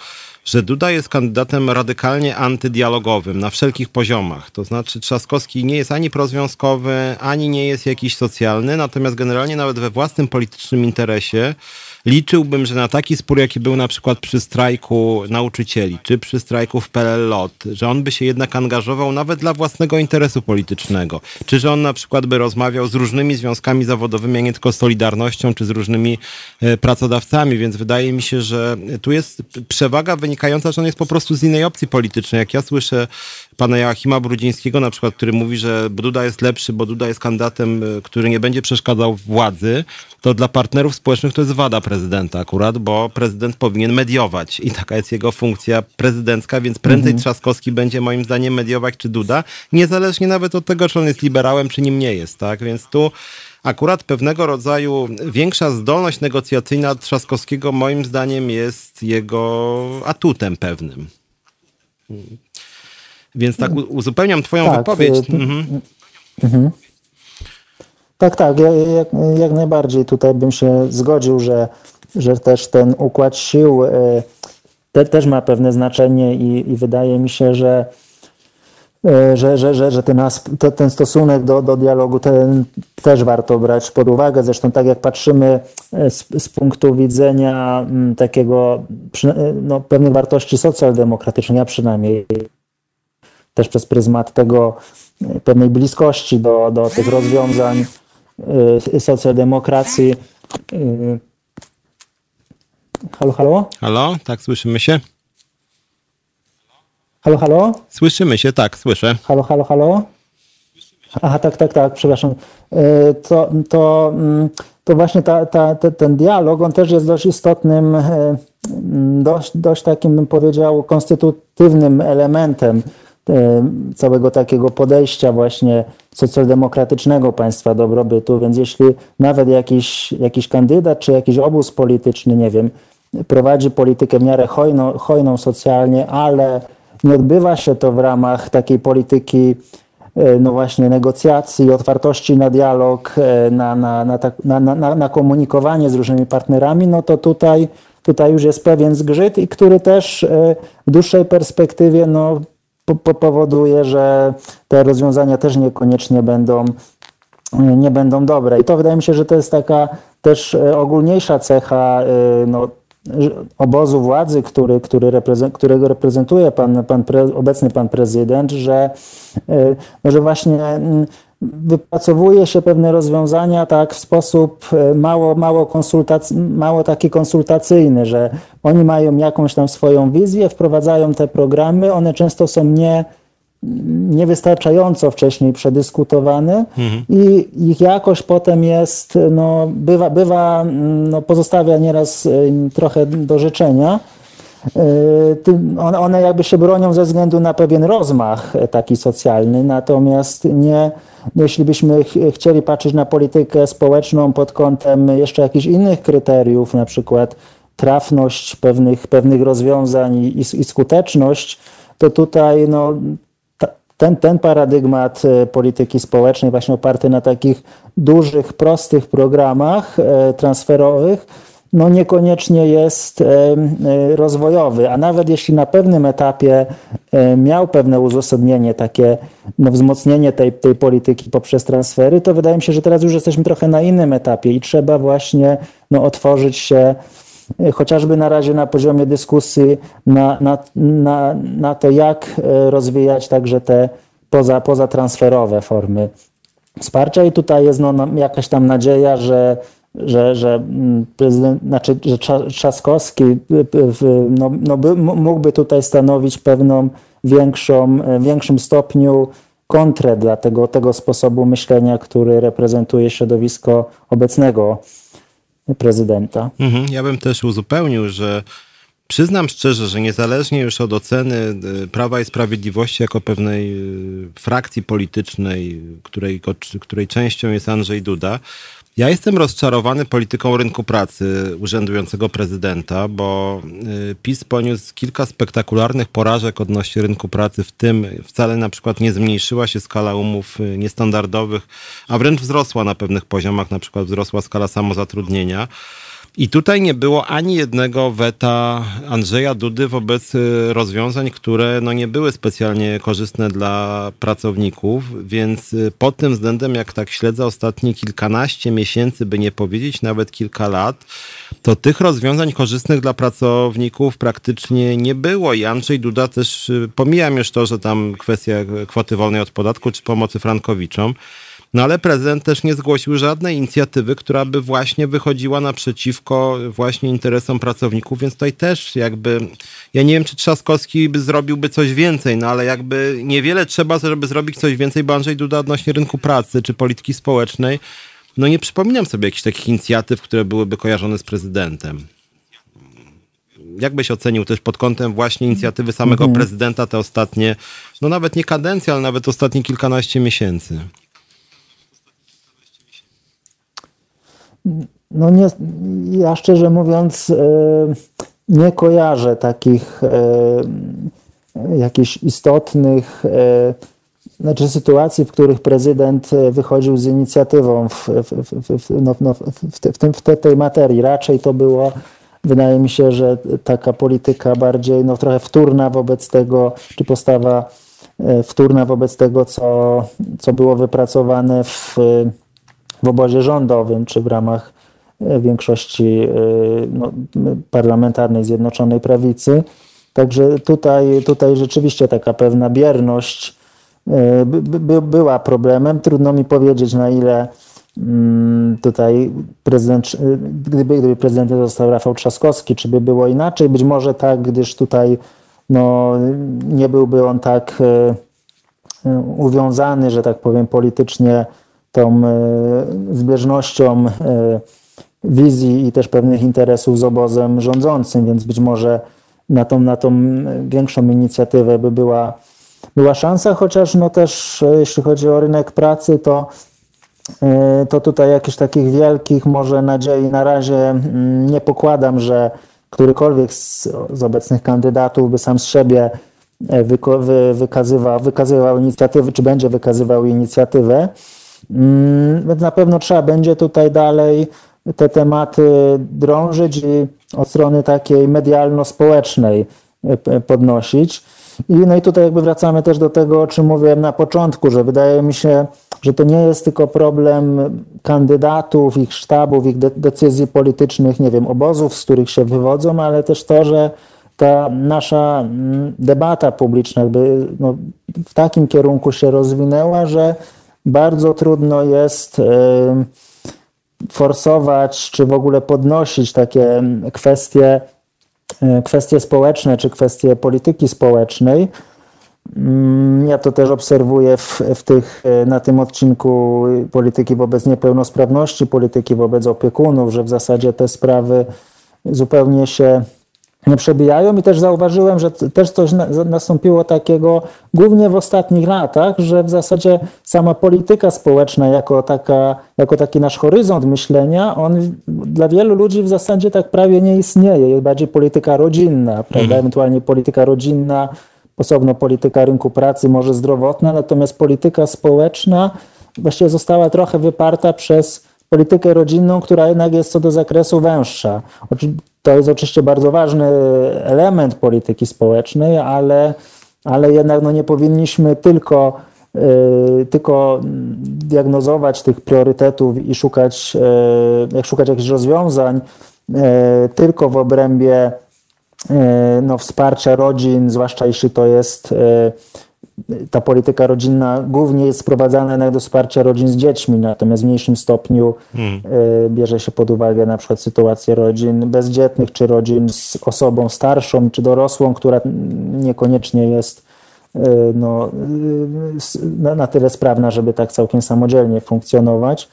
że Duda jest kandydatem radykalnie antydialogowym na wszelkich poziomach. To znaczy Trzaskowski nie jest ani prozwiązkowy, ani nie jest jakiś socjalny, natomiast generalnie nawet we własnym politycznym interesie liczyłbym, że na taki spór, jaki był na przykład przy strajku nauczycieli, czy przy strajku w PLL LOT, że on by się jednak angażował nawet dla własnego interesu politycznego. Czy że on na przykład by rozmawiał z różnymi związkami zawodowymi, a nie tylko z Solidarnością, czy z różnymi e, pracodawcami, więc wydaje mi się, że tu jest przewaga wynikająca, że on jest po prostu z innej opcji politycznej. Jak ja słyszę pana Joachima Brudzińskiego na przykład, który mówi, że Duda jest lepszy, bo Duda jest kandydatem, e, który nie będzie przeszkadzał władzy, to dla partnerów społecznych to jest wada prezydenta akurat, bo prezydent powinien mediować i taka jest jego funkcja prezydencka, więc prędzej mhm. Trzaskowski będzie moim zdaniem mediować czy Duda, niezależnie nawet od tego, czy on jest liberałem, czy nim nie jest, tak? Więc tu akurat pewnego rodzaju większa zdolność negocjacyjna Trzaskowskiego moim zdaniem jest jego atutem pewnym. Więc tak uzupełniam twoją tak, wypowiedź. Y, mhm. Mhm. Tak, tak, jak, jak najbardziej tutaj bym się zgodził, że, że też ten układ sił y, te, też ma pewne znaczenie i, i wydaje mi się, że y, że, że, że, że ten, ten stosunek do, do dialogu ten też warto brać pod uwagę. Zresztą tak jak patrzymy z, z punktu widzenia mm, takiego no, pewnych wartości socjaldemokratycznych, ja przynajmniej też przez pryzmat tego pewnej bliskości do, do tych rozwiązań y, socjaldemokracji. Y, halo, halo? Halo, tak, słyszymy się? Halo, halo? Słyszymy się, tak, słyszę. Halo, halo, halo? Aha, tak, tak, tak, przepraszam. To, to, mm, to właśnie ta, ta, ten dialog, on też jest dość istotnym, dość, dość takim, bym powiedział, konstytutywnym elementem całego takiego podejścia właśnie socjaldemokratycznego państwa dobrobytu, więc jeśli nawet jakiś, jakiś kandydat czy jakiś obóz polityczny, nie wiem, prowadzi politykę w miarę hojną, hojną socjalnie, ale nie odbywa się to w ramach takiej polityki e, no właśnie negocjacji, otwartości na dialog, e, na, na, na, na, na, na komunikowanie z różnymi partnerami, no to tutaj, tutaj już jest pewien zgrzyt i który też w dłuższej perspektywie no, powoduje, że te rozwiązania też niekoniecznie będą nie będą dobre. I to wydaje mi się, że to jest taka też ogólniejsza cecha no, obozu władzy, który, który reprezent, którego reprezentuje pan, pan pre, obecny pan prezydent, że, no, że właśnie mm, wypracowuje się pewne rozwiązania tak w sposób e, mało, mało, konsultac- mało taki konsultacyjny, że oni mają jakąś tam swoją wizję, wprowadzają te programy, one często są nie, niewystarczająco wcześniej przedyskutowane mhm. i ich jakość potem jest, no, bywa, bywa no, pozostawia nieraz e, trochę do życzenia. E, one jakby się bronią ze względu na pewien rozmach taki socjalny, natomiast nie, jeśli byśmy ch chcieli patrzeć na politykę społeczną pod kątem jeszcze jakichś innych kryteriów, na przykład trafność pewnych, pewnych rozwiązań i, i skuteczność, to tutaj no, ten, ten paradygmat e, polityki społecznej, właśnie oparty na takich dużych, prostych programach e, transferowych, no niekoniecznie jest e, e, rozwojowy, a nawet jeśli na pewnym etapie e, miał pewne uzasadnienie, takie no, wzmocnienie tej, tej polityki poprzez transfery, to wydaje mi się, że teraz już jesteśmy trochę na innym etapie i trzeba właśnie no, otworzyć się chociażby na razie na poziomie dyskusji na, na, na, na to, jak rozwijać także te poza, pozatransferowe formy wsparcia. I tutaj jest no, jakaś tam nadzieja, że że, że mm, prezydent, znaczy, że Trzaskowski y, no, no by, mógłby tutaj stanowić pewną większą, w większym stopniu kontrę dla tego, tego sposobu myślenia, który reprezentuje środowisko obecnego prezydenta. Mhm, ja bym też uzupełnił, że Przyznam szczerze, że niezależnie już od oceny y, Prawa i Sprawiedliwości jako pewnej y, frakcji politycznej, której, której częścią jest Andrzej Duda, ja jestem rozczarowany polityką rynku pracy urzędującego prezydenta, bo y, PiS poniósł kilka spektakularnych porażek odnośnie rynku pracy, w tym wcale na przykład nie zmniejszyła się skala umów y, niestandardowych, a wręcz wzrosła na pewnych poziomach, na przykład wzrosła skala samozatrudnienia. I tutaj nie było ani jednego weta Andrzeja Dudy wobec y, rozwiązań, które no nie były specjalnie korzystne dla pracowników, więc y, pod tym względem, jak tak śledzę ostatnie kilkanaście miesięcy, by nie powiedzieć nawet kilka lat, to tych rozwiązań korzystnych dla pracowników praktycznie nie było. I Andrzej Duda też, y, pomijam już to, że tam kwestia kwoty wolnej od podatku czy pomocy frankowiczom, no ale prezydent też nie zgłosił żadnej inicjatywy, która by właśnie wychodziła naprzeciwko właśnie interesom pracowników, więc tutaj też jakby, ja nie wiem, czy Trzaskowski by zrobiłby coś więcej, no ale jakby niewiele trzeba, żeby zrobić coś więcej, bo Andrzej Duda odnośnie rynku pracy czy polityki społecznej, no nie przypominam sobie jakichś takich inicjatyw, które byłyby kojarzone z prezydentem. Jak byś ocenił też pod kątem właśnie inicjatywy samego mhm. prezydenta te ostatnie, no nawet nie kadencje, ale nawet ostatnie kilkanaście miesięcy? No nie, ja szczerze mówiąc e, nie kojarzę takich e, jakichś istotnych e, znaczy sytuacji, w których prezydent wychodził z inicjatywą w, w, w, no, no, w, te, w, tym, w tej materii. Raczej to było, wydaje mi się, że taka polityka bardziej no, trochę wtórna wobec tego, czy postawa wtórna wobec tego, co, co było wypracowane w w obozie rządowym, czy w ramach e, większości e, no, parlamentarnej Zjednoczonej Prawicy. Także tutaj, tutaj rzeczywiście taka pewna bierność e, by, by była problemem. Trudno mi powiedzieć, na ile mm, tutaj prezydent, gdyby, gdyby prezydentem został Rafał Trzaskowski, czy by było inaczej? Być może tak, gdyż tutaj no, nie byłby on tak uwiązany, że tak powiem, politycznie tą e, zbieżnością e, wizji i też pewnych interesów z obozem rządzącym, więc być może na tą, na tą większą inicjatywę by była, była szansa, chociaż no też e, jeśli chodzi o rynek pracy, to, to tutaj jakichś takich wielkich może nadziei na razie mm, nie pokładam, że którykolwiek z, z obecnych kandydatów by sam z siebie wykazywał, wykazywał inicjatywę, czy będzie wykazywał inicjatywę. Mm, więc na pewno trzeba będzie tutaj dalej te tematy drążyć i od strony takiej medialno-społecznej e, podnosić. I, no i tutaj jakby wracamy też do tego, o czym mówiłem na początku, że wydaje mi się, że to nie jest tylko problem kandydatów, ich sztabów, ich de decyzji politycznych, nie wiem, obozów, z których się wywodzą, ale też to, że ta nasza mm, debata publiczna jakby no, w takim kierunku się rozwinęła, że bardzo trudno jest forsować czy w ogóle podnosić takie kwestie, e, kwestie społeczne czy kwestie polityki społecznej. Mm, ja to też obserwuję w, w tych, e, na tym odcinku polityki wobec niepełnosprawności, polityki wobec opiekunów, że w zasadzie te sprawy zupełnie się przebijają i też zauważyłem, że też coś nastąpiło takiego głównie w ostatnich latach, że w zasadzie sama polityka społeczna jako, taka, jako taki nasz horyzont myślenia, on dla wielu ludzi w zasadzie tak prawie nie istnieje. Jest bardziej polityka rodzinna, prawda? Mhm. ewentualnie polityka rodzinna, osobno polityka rynku pracy, może zdrowotna, natomiast polityka społeczna właściwie została trochę wyparta przez politykę rodzinną, która jednak jest co do zakresu węższa. To jest oczywiście bardzo ważny element polityki społecznej, ale, ale jednak no nie powinniśmy tylko, yy, tylko diagnozować tych priorytetów i szukać, yy, szukać jakichś rozwiązań yy, tylko w obrębie no, wsparcia rodzin, zwłaszcza jeśli to jest ta polityka rodzinna głównie jest sprowadzana do wsparcia rodzin z dziećmi, natomiast w mniejszym stopniu hmm. E, bierze się pod uwagę na przykład sytuację rodzin bezdzietnych, czy rodzin z osobą starszą, czy dorosłą, która niekoniecznie jest e, no, e, na tyle sprawna, żeby tak całkiem samodzielnie funkcjonować.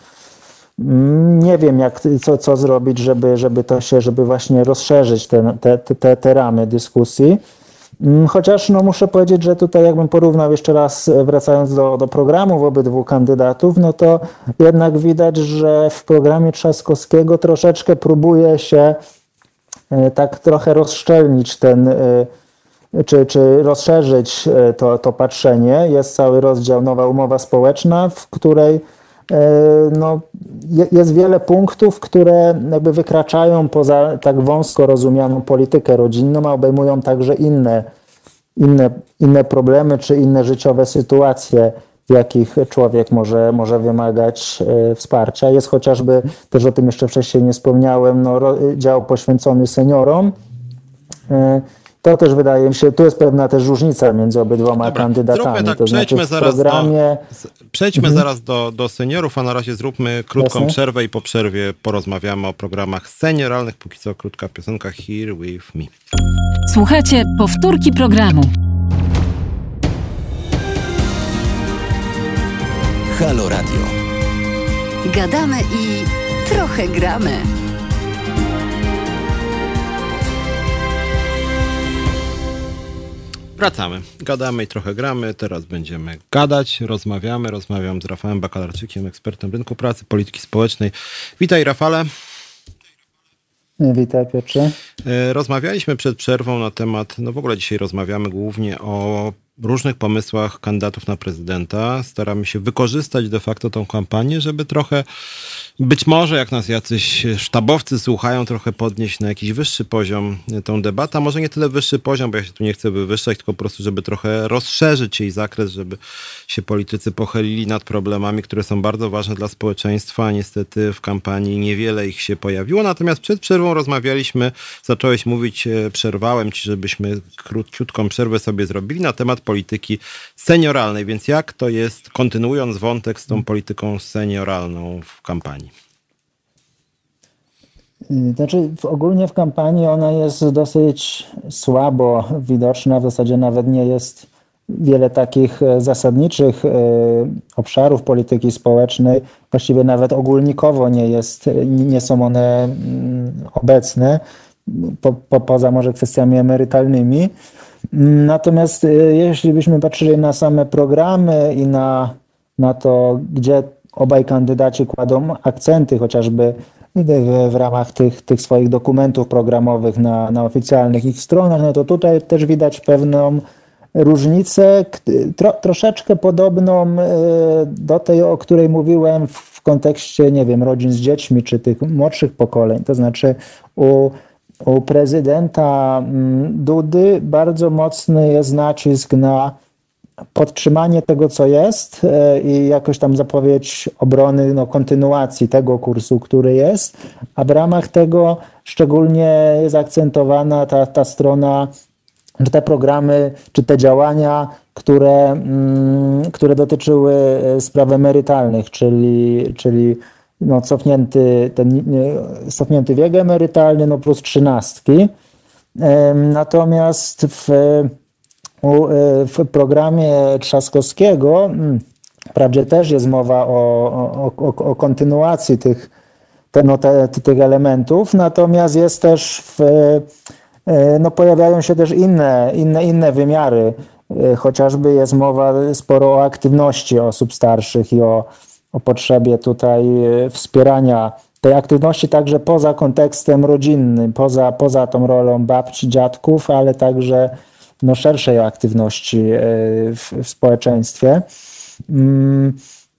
Nie wiem, jak, co, co zrobić, żeby, żeby to się, żeby właśnie rozszerzyć te, te, te, te ramy dyskusji. Mm, chociaż no, muszę powiedzieć, że tutaj jakbym porównał jeszcze raz, e, wracając do, do programów obydwu kandydatów, no to jednak widać, że w programie Trzaskowskiego troszeczkę próbuje się e, tak trochę rozszczelnić ten, e, czy, czy rozszerzyć to, to patrzenie. Jest cały rozdział Nowa Umowa Społeczna, w której no, jest wiele punktów, które jakby wykraczają poza tak wąsko rozumianą politykę rodzinną, a obejmują także inne, inne, inne problemy czy inne życiowe sytuacje, w jakich człowiek może, może wymagać e, wsparcia. Jest chociażby, też o tym jeszcze wcześniej nie wspomniałem, no, dział poświęcony seniorom. To też wydaje mi się, tu jest pewna też różnica między obydwoma Dobra, kandydatami. Tak, to przejdźmy znaczy zaraz, programie... do, przejdźmy mhm. zaraz do, do seniorów, a na razie zróbmy krótką Jasne. przerwę i po przerwie porozmawiamy o programach senioralnych. Póki co krótka piosenka Here With Me. Słuchajcie, powtórki programu. Halo Radio. Gadamy i trochę gramy. Wracamy. Gadamy i trochę gramy. Teraz będziemy gadać, rozmawiamy. Rozmawiam z Rafałem Bakalarczykiem, ekspertem rynku pracy, polityki społecznej. Witaj, Rafale. Witaj, Piotrze. E, rozmawialiśmy przed przerwą na temat, no w ogóle dzisiaj rozmawiamy głównie o różnych pomysłach kandydatów na prezydenta. Staramy się wykorzystać de facto tą kampanię, żeby trochę, być może jak nas jacyś sztabowcy słuchają, trochę podnieść na jakiś wyższy poziom tą debatę. Może nie tyle wyższy poziom, bo ja się tu nie chcę wywyższać, tylko po prostu, żeby trochę rozszerzyć jej zakres, żeby się politycy pochylili nad problemami, które są bardzo ważne dla społeczeństwa. Niestety w kampanii niewiele ich się pojawiło. Natomiast przed przerwą rozmawialiśmy, zacząłeś mówić, e, przerwałem ci, żebyśmy króciutką przerwę sobie zrobili na temat polityki senioralnej. Więc jak to jest, kontynuując wątek z tą polityką senioralną w kampanii? Znaczy, ogólnie w kampanii ona jest dosyć słabo widoczna, w zasadzie nawet nie jest wiele takich e, zasadniczych e, obszarów polityki społecznej, właściwie nawet ogólnikowo nie, jest, nie są one mm, obecne, po, po, poza może kwestiami emerytalnymi. Natomiast y, jeśli byśmy patrzyli na same programy i na, na to, gdzie obaj kandydaci kładą akcenty, chociażby w, ramach tych, tych swoich dokumentów programowych na, na oficjalnych ich stronach, no to tutaj też widać pewną różnicę, tro, troszeczkę podobną y, do tej, o której mówiłem w kontekście, nie wiem, rodzin z dziećmi, czy tych młodszych pokoleń. To znaczy u u prezydenta mm, Dudy bardzo mocny jest nacisk na podtrzymanie tego, co jest i jakoś tam zapowiedź obrony, no, kontynuacji tego kursu, który jest, a w ramach tego szczególnie jest akcentowana ta, ta strona, czy te programy, czy te działania, które, mm, które dotyczyły spraw emerytalnych, czyli, czyli no, cofnięty, ten, cofnięty wiek emerytalny, no plus trzynastki. Natomiast w, w programie Trzaskowskiego mm, wprawdzie też jest mowa o, o, o, kontynuacji tych, no, te, tych elementów, natomiast jest też w, e, no, pojawiają się też inne, inne, inne wymiary. E, chociażby jest mowa sporo o aktywności osób starszych i o, o potrzebie tutaj e, wspierania tej aktywności także poza kontekstem rodzinnym, poza, poza tą rolą babci, dziadków, ale także no, szerszej aktywności w, w społeczeństwie. Mm,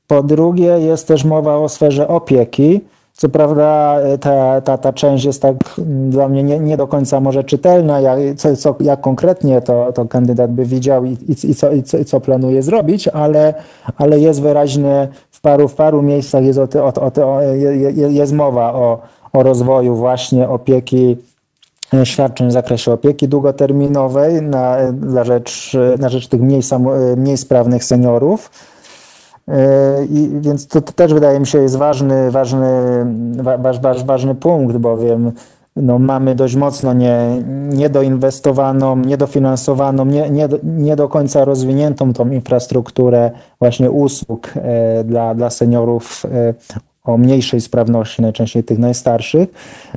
po drugie, jest też mowa o sferze opieki. Co prawda ta, ta, ta część jest tak mm, dla mnie nie, nie do końca może czytelna, jak, co, co, jak konkretnie to, to kandydat by widział i, i, i, co, i, co, i co planuje zrobić, ale, ale jest wyraźnie paru, w paru miejscach jest, o, o, o, jest mowa o, o rozwoju właśnie opieki e, świadczeń w zakresie opieki długoterminowej na, na, rzecz, na rzecz tych mniej, samo, e, mniej sprawnych seniorów. E, I więc to, to, też wydaje mi się jest ważny, ważny, waż, waż, ważny punkt, bowiem no, mamy dość mocno nie, niedoinwestowaną, niedofinansowaną, nie, nie, nie do końca rozwiniętą tą infrastrukturę właśnie usług e, dla, dla seniorów e, o mniejszej sprawności, najczęściej tych najstarszych.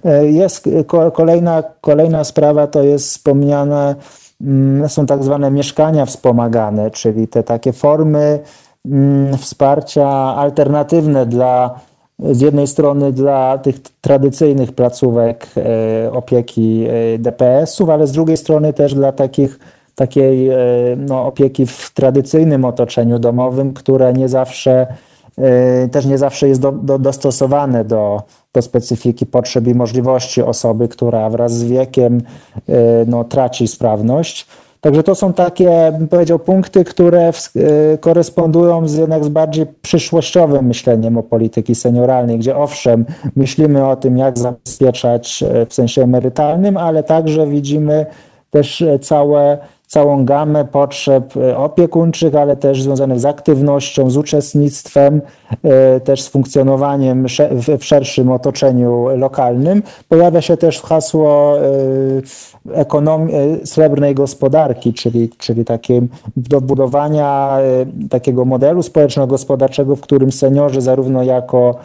E, jest ko, kolejna, kolejna sprawa to jest wspomniane, m, mm, są tak zwane mieszkania wspomagane, czyli te takie formy Mm, wsparcia alternatywne dla z jednej strony dla tych tradycyjnych placówek e, opieki e, DPS-ów, ale z drugiej strony też dla takich, takiej e, no, opieki w tradycyjnym otoczeniu domowym, które nie zawsze też nie zawsze jest do, do, dostosowane do, do specyfiki potrzeb i możliwości osoby, która wraz z wiekiem no, traci sprawność. Także to są takie, bym powiedział, punkty, które w, y, korespondują z jednak z bardziej przyszłościowym myśleniem o polityki senioralnej, gdzie owszem, myślimy o tym, jak zabezpieczać y, w sensie emerytalnym, ale także widzimy też y, całe całą gamę potrzeb e, opiekuńczych, ale też związanych z aktywnością, z uczestnictwem, e, też z funkcjonowaniem w szerszym otoczeniu lokalnym. Pojawia się też hasło e, ekonomii, srebrnej gospodarki, czyli, czyli takiej do budowania takiego modelu społeczno-gospodarczego, w którym seniorzy zarówno jako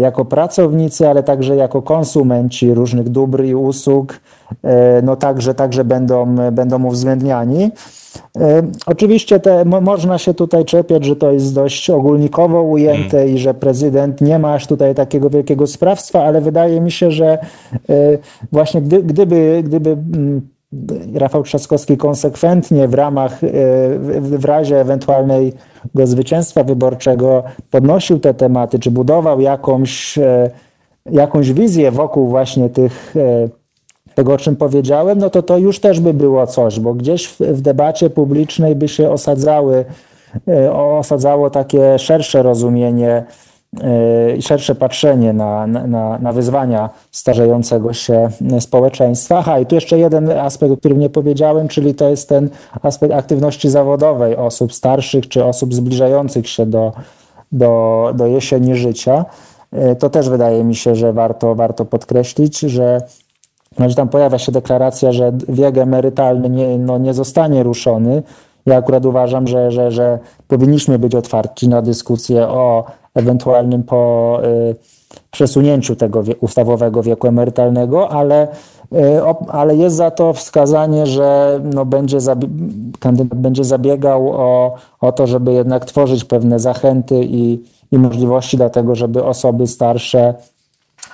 jako pracownicy, ale także jako konsumenci różnych dóbr i usług, e, no także, także będą, będą uwzględniani. E, oczywiście te, można się tutaj czepiać, że to jest dość ogólnikowo ujęte hmm. i że prezydent nie ma aż tutaj takiego wielkiego sprawstwa, ale wydaje mi się, że właśnie gdy, gdyby, gdyby mm, Rafał Trzaskowski konsekwentnie w ramach, w razie ewentualnej go zwycięstwa wyborczego podnosił te tematy, czy budował jakąś, e, jakąś wizję wokół właśnie tych, e, tego, o czym powiedziałem, no to to już też by było coś, bo gdzieś w, w debacie publicznej by się osadzały, e, osadzało takie szersze rozumienie E, szersze patrzenie na, na, na wyzwania starzejącego się społeczeństwa. Aha, i tu jeszcze jeden aspekt, o którym nie powiedziałem, czyli to jest ten aspekt aktywności zawodowej osób starszych czy osób zbliżających się do, do, do jesieni życia. E, to też wydaje mi się, że warto, warto podkreślić, że że tam pojawia się deklaracja, że wiek emerytalny nie, no, nie zostanie ruszony. Ja akurat uważam, że, że, że powinniśmy być otwarci na dyskusję o ewentualnym po y, przesunięciu tego ustawowego wieku emerytalnego, ale, y, ale jest za to wskazanie, że no będzie kandydat będzie zabiegał o, o to, żeby jednak tworzyć pewne zachęty i, i możliwości do tego, żeby osoby starsze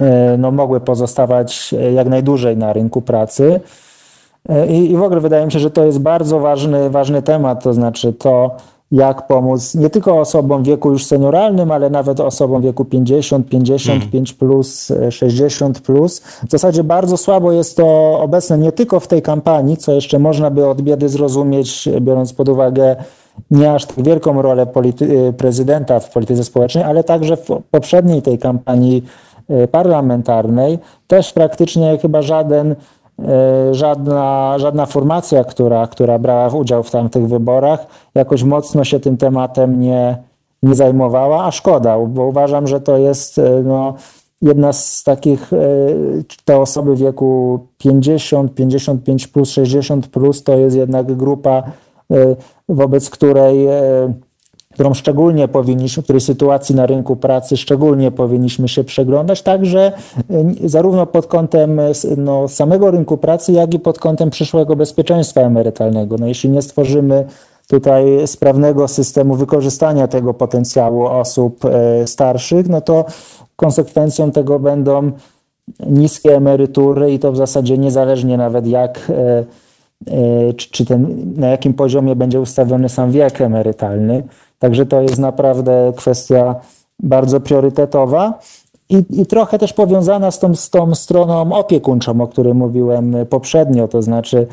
y, no, mogły pozostawać jak najdłużej na rynku pracy. I, I w ogóle wydaje mi się, że to jest bardzo ważny, ważny temat, to znaczy to, jak pomóc nie tylko osobom w wieku już senioralnym, ale nawet osobom w wieku 50, 55 plus, 60 plus. W zasadzie bardzo słabo jest to obecne nie tylko w tej kampanii, co jeszcze można by od biedy zrozumieć, biorąc pod uwagę nie aż tak wielką rolę prezydenta w polityce społecznej, ale także w poprzedniej tej kampanii parlamentarnej też praktycznie chyba żaden E, żadna, żadna formacja, która, która brała udział w tamtych wyborach, jakoś mocno się tym tematem nie, nie zajmowała, a szkoda, bo uważam, że to jest e, no, jedna z takich, e, te osoby w wieku 50, 55 plus, 60 plus, to jest jednak grupa, wobec której którą szczególnie powinniśmy, której sytuacji na rynku pracy szczególnie powinniśmy się przeglądać, także y, zarówno pod kątem y, no, samego rynku pracy, jak i pod kątem przyszłego bezpieczeństwa emerytalnego. No, jeśli nie stworzymy tutaj sprawnego systemu wykorzystania tego potencjału osób y, starszych, no to konsekwencją tego będą niskie emerytury i to w zasadzie niezależnie nawet jak czy, czy ten, na jakim poziomie będzie ustawiony sam wiek emerytalny. Także to jest naprawdę kwestia bardzo priorytetowa. I, I, trochę też powiązana z tą, z tą stroną opiekuńczą, o której mówiłem poprzednio, to znaczy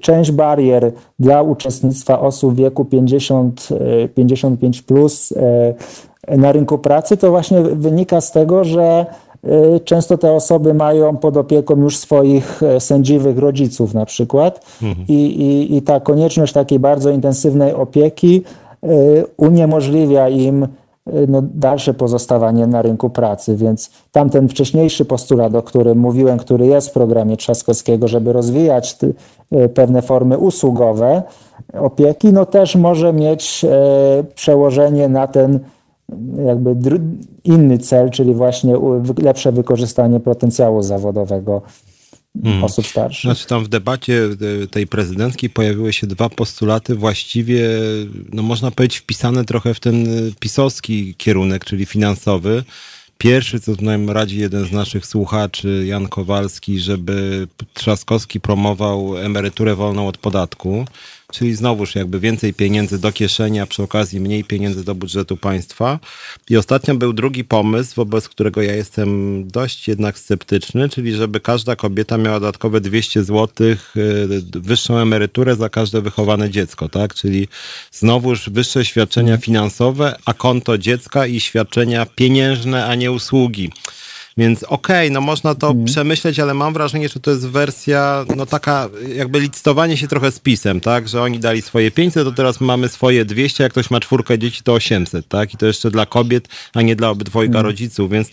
część barier dla uczestnictwa osób w wieku 50, 55 plus e, na rynku pracy, to właśnie wynika z tego, że e, często te osoby mają pod opieką już swoich e, sędziwych rodziców na przykład mhm. I, i, i ta konieczność takiej bardzo intensywnej opieki Y, uniemożliwia im y, no, dalsze pozostawanie na rynku pracy. Więc tamten wcześniejszy postulat, o którym mówiłem, który jest w programie Trzaskowskiego, żeby rozwijać y, pewne formy usługowe opieki, no też może mieć przełożenie na ten jakby inny cel, czyli właśnie lepsze wykorzystanie potencjału zawodowego hmm. osób starszych. Znaczy tam w debacie e, tej prezydenckiej pojawiły się dwa postulaty właściwie, no można powiedzieć, wpisane trochę w ten e, pisowski kierunek, czyli finansowy. Pierwszy, co nam radzi jeden z naszych słuchaczy, Jan Kowalski, żeby Trzaskowski promował emeryturę wolną od podatku czyli znowuż jakby więcej pieniędzy do kieszeni, a przy okazji mniej pieniędzy do budżetu państwa. I ostatnio był drugi pomysł, wobec którego ja jestem dość jednak sceptyczny, czyli żeby każda kobieta miała dodatkowe 200 zł y, wyższą emeryturę za każde wychowane dziecko, tak? Czyli znowuż wyższe świadczenia finansowe, a konto dziecka i świadczenia pieniężne, a nie usługi. Więc okej, okay, no można to mhm. przemyśleć, ale mam wrażenie, że to jest wersja, no taka jakby licytowanie się trochę z pisem, tak? Że oni dali swoje 500, to teraz mamy swoje 200, jak ktoś ma czwórkę dzieci, to 800, tak? I to jeszcze dla kobiet, a nie dla obydwojga mhm. rodziców, więc,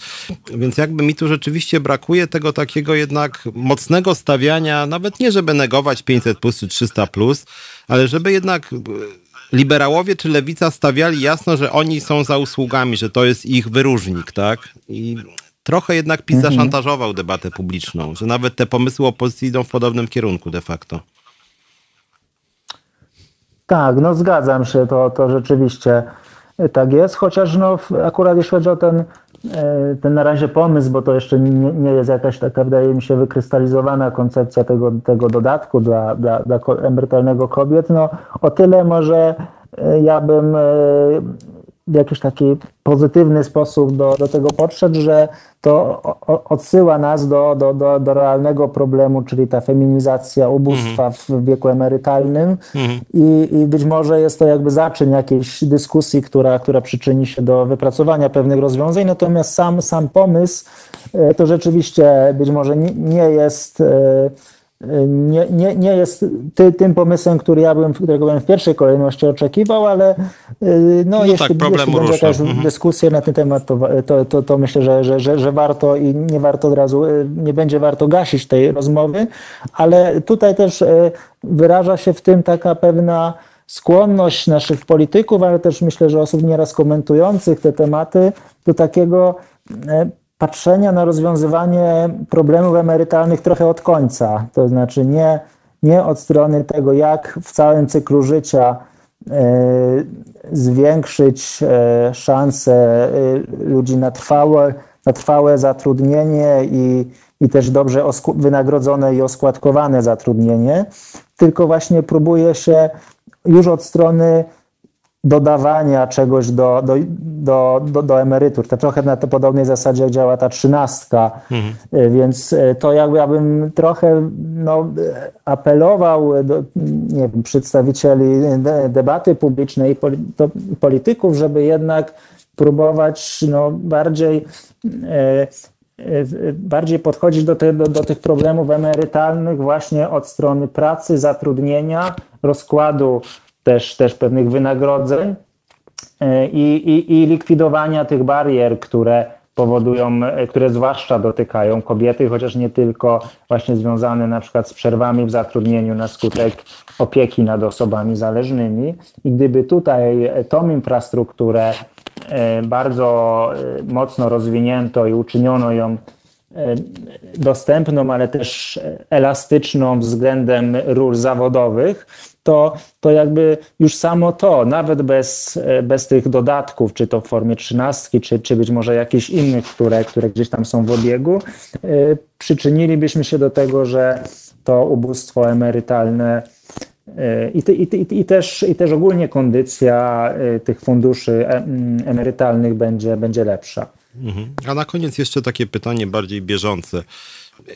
więc jakby mi tu rzeczywiście brakuje tego takiego jednak mocnego stawiania, nawet nie żeby negować 500 plus czy 300 plus, ale żeby jednak liberałowie czy lewica stawiali jasno, że oni są za usługami, że to jest ich wyróżnik, tak? I trochę jednak PiS mhm. zaszantażował debatę publiczną, że nawet te pomysły opozycji idą w podobnym kierunku de facto. Tak, no zgadzam się, to, to rzeczywiście tak jest, chociaż no akurat jeśli chodzi o ten, e, ten na razie pomysł, bo to jeszcze nie, nie jest jakaś taka, wydaje mi się, wykrystalizowana koncepcja tego, tego dodatku dla, dla, dla emerytalnego kobiet, no o tyle może e, ja bym e, jakiś taki pozytywny sposób do, do tego podszedł, że to odsyła nas do, do, do, do realnego problemu, czyli ta feminizacja ubóstwa mm. w wieku emerytalnym mm. I, i być może jest to jakby zaczyn jakiejś dyskusji, która, która przyczyni się do wypracowania pewnych rozwiązań, natomiast sam, sam pomysł e, to rzeczywiście być może nie, nie jest e, nie, nie, nie jest ty, tym pomysłem, który ja bym, którego bym w pierwszej kolejności oczekiwał, ale y, no, no jeśli, tak, jeśli będzie jakaś mhm. dyskusja na ten temat, to, to, to, to myślę, że, że, że, że, warto i nie warto od razu, y, nie będzie warto gasić tej rozmowy, ale tutaj też y, wyraża się w tym taka pewna skłonność naszych polityków, ale też myślę, że osób nieraz komentujących te tematy do takiego patrzenia na rozwiązywanie problemów emerytalnych trochę od końca. To znaczy nie, nie od strony tego, jak w całym cyklu życia y, zwiększyć y, szanse y, ludzi na trwałe, na trwałe zatrudnienie i, i też dobrze wynagrodzone i oskładkowane zatrudnienie, tylko właśnie próbuje się już od strony dodawania czegoś do, do, do, do, do emerytur. To trochę na to podobnej zasadzie działa ta trzynastka, mhm. więc to jakby ja bym trochę no, apelował do nie wiem, przedstawicieli debaty publicznej i polityków, żeby jednak próbować no, bardziej bardziej podchodzić do, te, do, do, tych problemów emerytalnych właśnie od strony pracy, zatrudnienia, rozkładu też, też pewnych wynagrodzeń e, i, i, i likwidowania tych barier, które powodują, e, które zwłaszcza dotykają kobiety, chociaż nie tylko właśnie związane na przykład z przerwami w zatrudnieniu na skutek opieki nad osobami zależnymi. I gdyby tutaj tą infrastrukturę e, bardzo mocno rozwinięto i uczyniono ją dostępną, ale też elastyczną względem ról zawodowych, to, to jakby już samo to, nawet bez, bez tych dodatków, czy to w formie trzynastki, czy, czy być może jakichś innych, które, które gdzieś tam są w obiegu, yy, przyczynilibyśmy się do tego, że to ubóstwo emerytalne y, i, i, i, też, I też ogólnie kondycja tych funduszy e, emerytalnych będzie, będzie lepsza. Mhm. A na koniec jeszcze takie pytanie bardziej bieżące.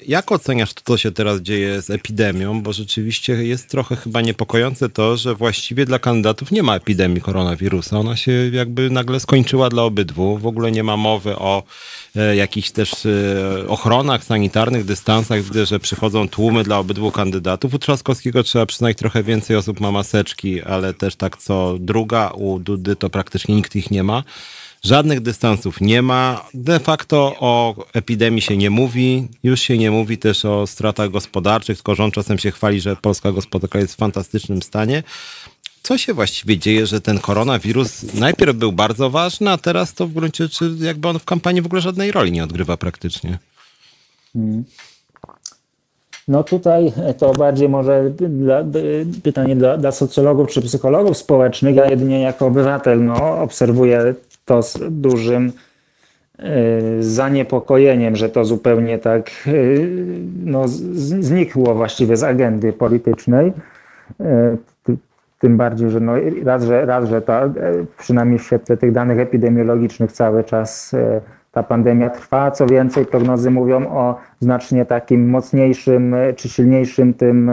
Jak oceniasz to, co się teraz dzieje z epidemią? Bo rzeczywiście jest trochę chyba niepokojące to, że właściwie dla kandydatów nie ma epidemii koronawirusa. Ona się jakby nagle skończyła dla obydwu. W ogóle nie ma mowy o e, jakichś też e, ochronach sanitarnych, dystansach. Widzę, że przychodzą tłumy dla obydwu kandydatów. U Trzaskowskiego trzeba przyznać trochę więcej osób ma maseczki, ale też tak co druga. U Dudy to praktycznie nikt ich nie ma. Żadnych dystansów nie ma. De facto o epidemii się nie mówi. Już się nie mówi też o stratach gospodarczych, tylko rząd czasem się chwali, że polska gospodarka jest w fantastycznym stanie. Co się właściwie dzieje, że ten koronawirus najpierw był bardzo ważny, a teraz to w gruncie rzeczy jakby on w kampanii w ogóle żadnej roli nie odgrywa praktycznie? Hmm. No tutaj to bardziej może dla, pytanie dla, dla, socjologów czy psychologów społecznych. Ja jedynie jako obywatel no, obserwuję to z dużym y, zaniepokojeniem, że to zupełnie tak y, no, znikło właściwie z agendy politycznej. Y, tym bardziej, że no, raz, że, raz, że ta, przynajmniej w świetle tych danych epidemiologicznych cały czas ta pandemia trwa. Co więcej, prognozy mówią o znacznie takim mocniejszym czy silniejszym tym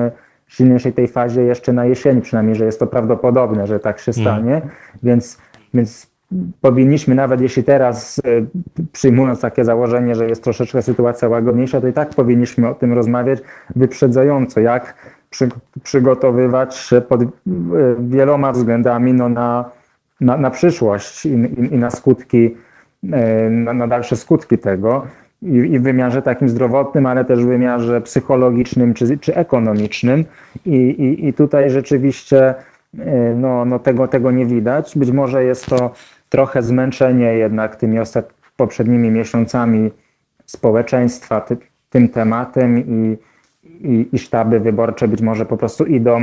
silniejszej tej fazie jeszcze na jesieni, przynajmniej, że jest to prawdopodobne, że tak się mm. stanie. Mm. Więc, więc powinniśmy nawet jeśli teraz e, przyjmując takie założenie, że jest troszeczkę sytuacja łagodniejsza, to i tak powinniśmy o tym rozmawiać wyprzedzająco, jak przy, przygotowywać się pod e, wieloma względami no, na, na, na przyszłość i, i, i, na skutki, e, na, na, dalsze skutki tego. I, I, w wymiarze takim zdrowotnym, ale też w wymiarze psychologicznym czy, czy ekonomicznym. I, i, I tutaj rzeczywiście no, no tego, tego nie widać. Być może jest to trochę zmęczenie jednak tymi poprzednimi miesiącami społeczeństwa ty, tym tematem i, i, i, sztaby wyborcze być może po prostu idą,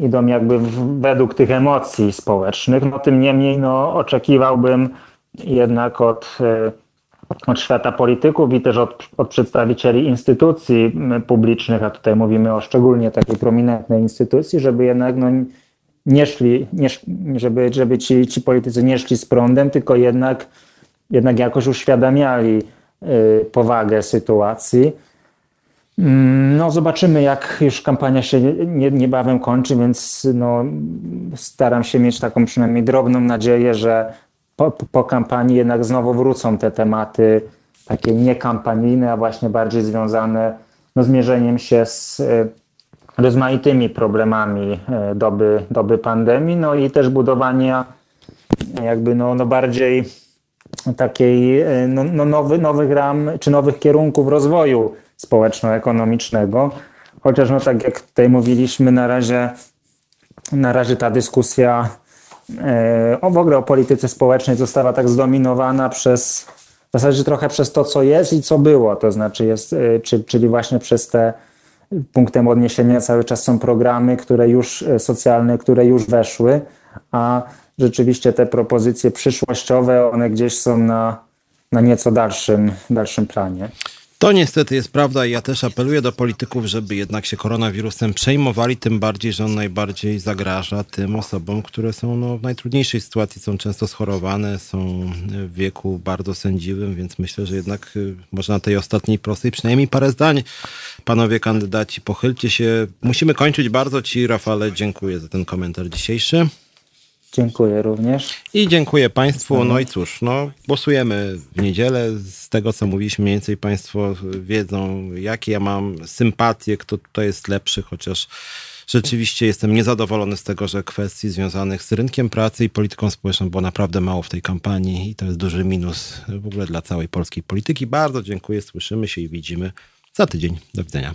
idą jakby według tych emocji społecznych. No tym niemniej no, oczekiwałbym jednak od, e, od świata polityków i też od, od przedstawicieli instytucji publicznych, a tutaj mówimy o szczególnie takiej prominentnej instytucji, żeby jednak no, nie szli, nie, żeby, żeby ci, ci politycy nie szli z prądem, tylko jednak, jednak jakoś uświadamiali y, powagę sytuacji. Mm, no, zobaczymy, jak już kampania się nie, niebawem kończy, więc no, staram się mieć taką przynajmniej drobną nadzieję, że po, po kampanii jednak znowu wrócą te tematy takie niekampanijne, a właśnie bardziej związane no, z mierzeniem się z y, rozmaitymi problemami e, doby, doby pandemii, no i też budowania jakby no, no bardziej takiej e, no, no nowy, nowych ram czy nowych kierunków rozwoju społeczno-ekonomicznego. Chociaż no tak jak tutaj mówiliśmy, na razie, na razie ta dyskusja e, o w ogóle o polityce społecznej została tak zdominowana przez w zasadzie trochę przez to, co jest i co było. To znaczy jest, czy, czyli właśnie przez te punktem odniesienia cały czas są programy, które już e, socjalne, które już weszły, a rzeczywiście te propozycje przyszłościowe, one gdzieś są na, na nieco dalszym, dalszym planie. To niestety jest prawda i ja też apeluję do polityków, żeby jednak się koronawirusem przejmowali, tym bardziej, że on najbardziej zagraża tym osobom, które są no, w najtrudniejszej sytuacji, są często schorowane, są w wieku bardzo sędziwym, więc myślę, że jednak y, może na tej ostatniej prostej przynajmniej parę zdań. Panowie kandydaci, pochylcie się. Musimy kończyć. Bardzo Ci, Rafale, dziękuję za ten komentarz dzisiejszy. Dziękuję również. I dziękuję Państwu. No i cóż, no, głosujemy w niedzielę. Z tego, co mówiliśmy, mniej więcej Państwo wiedzą, jakie ja mam sympatie, kto tutaj jest lepszy, chociaż rzeczywiście jestem niezadowolony z tego, że kwestii związanych z rynkiem pracy i polityką społeczną było naprawdę mało w tej kampanii i to jest duży minus w ogóle dla całej polskiej polityki. Bardzo dziękuję, słyszymy się i widzimy za tydzień. Do widzenia.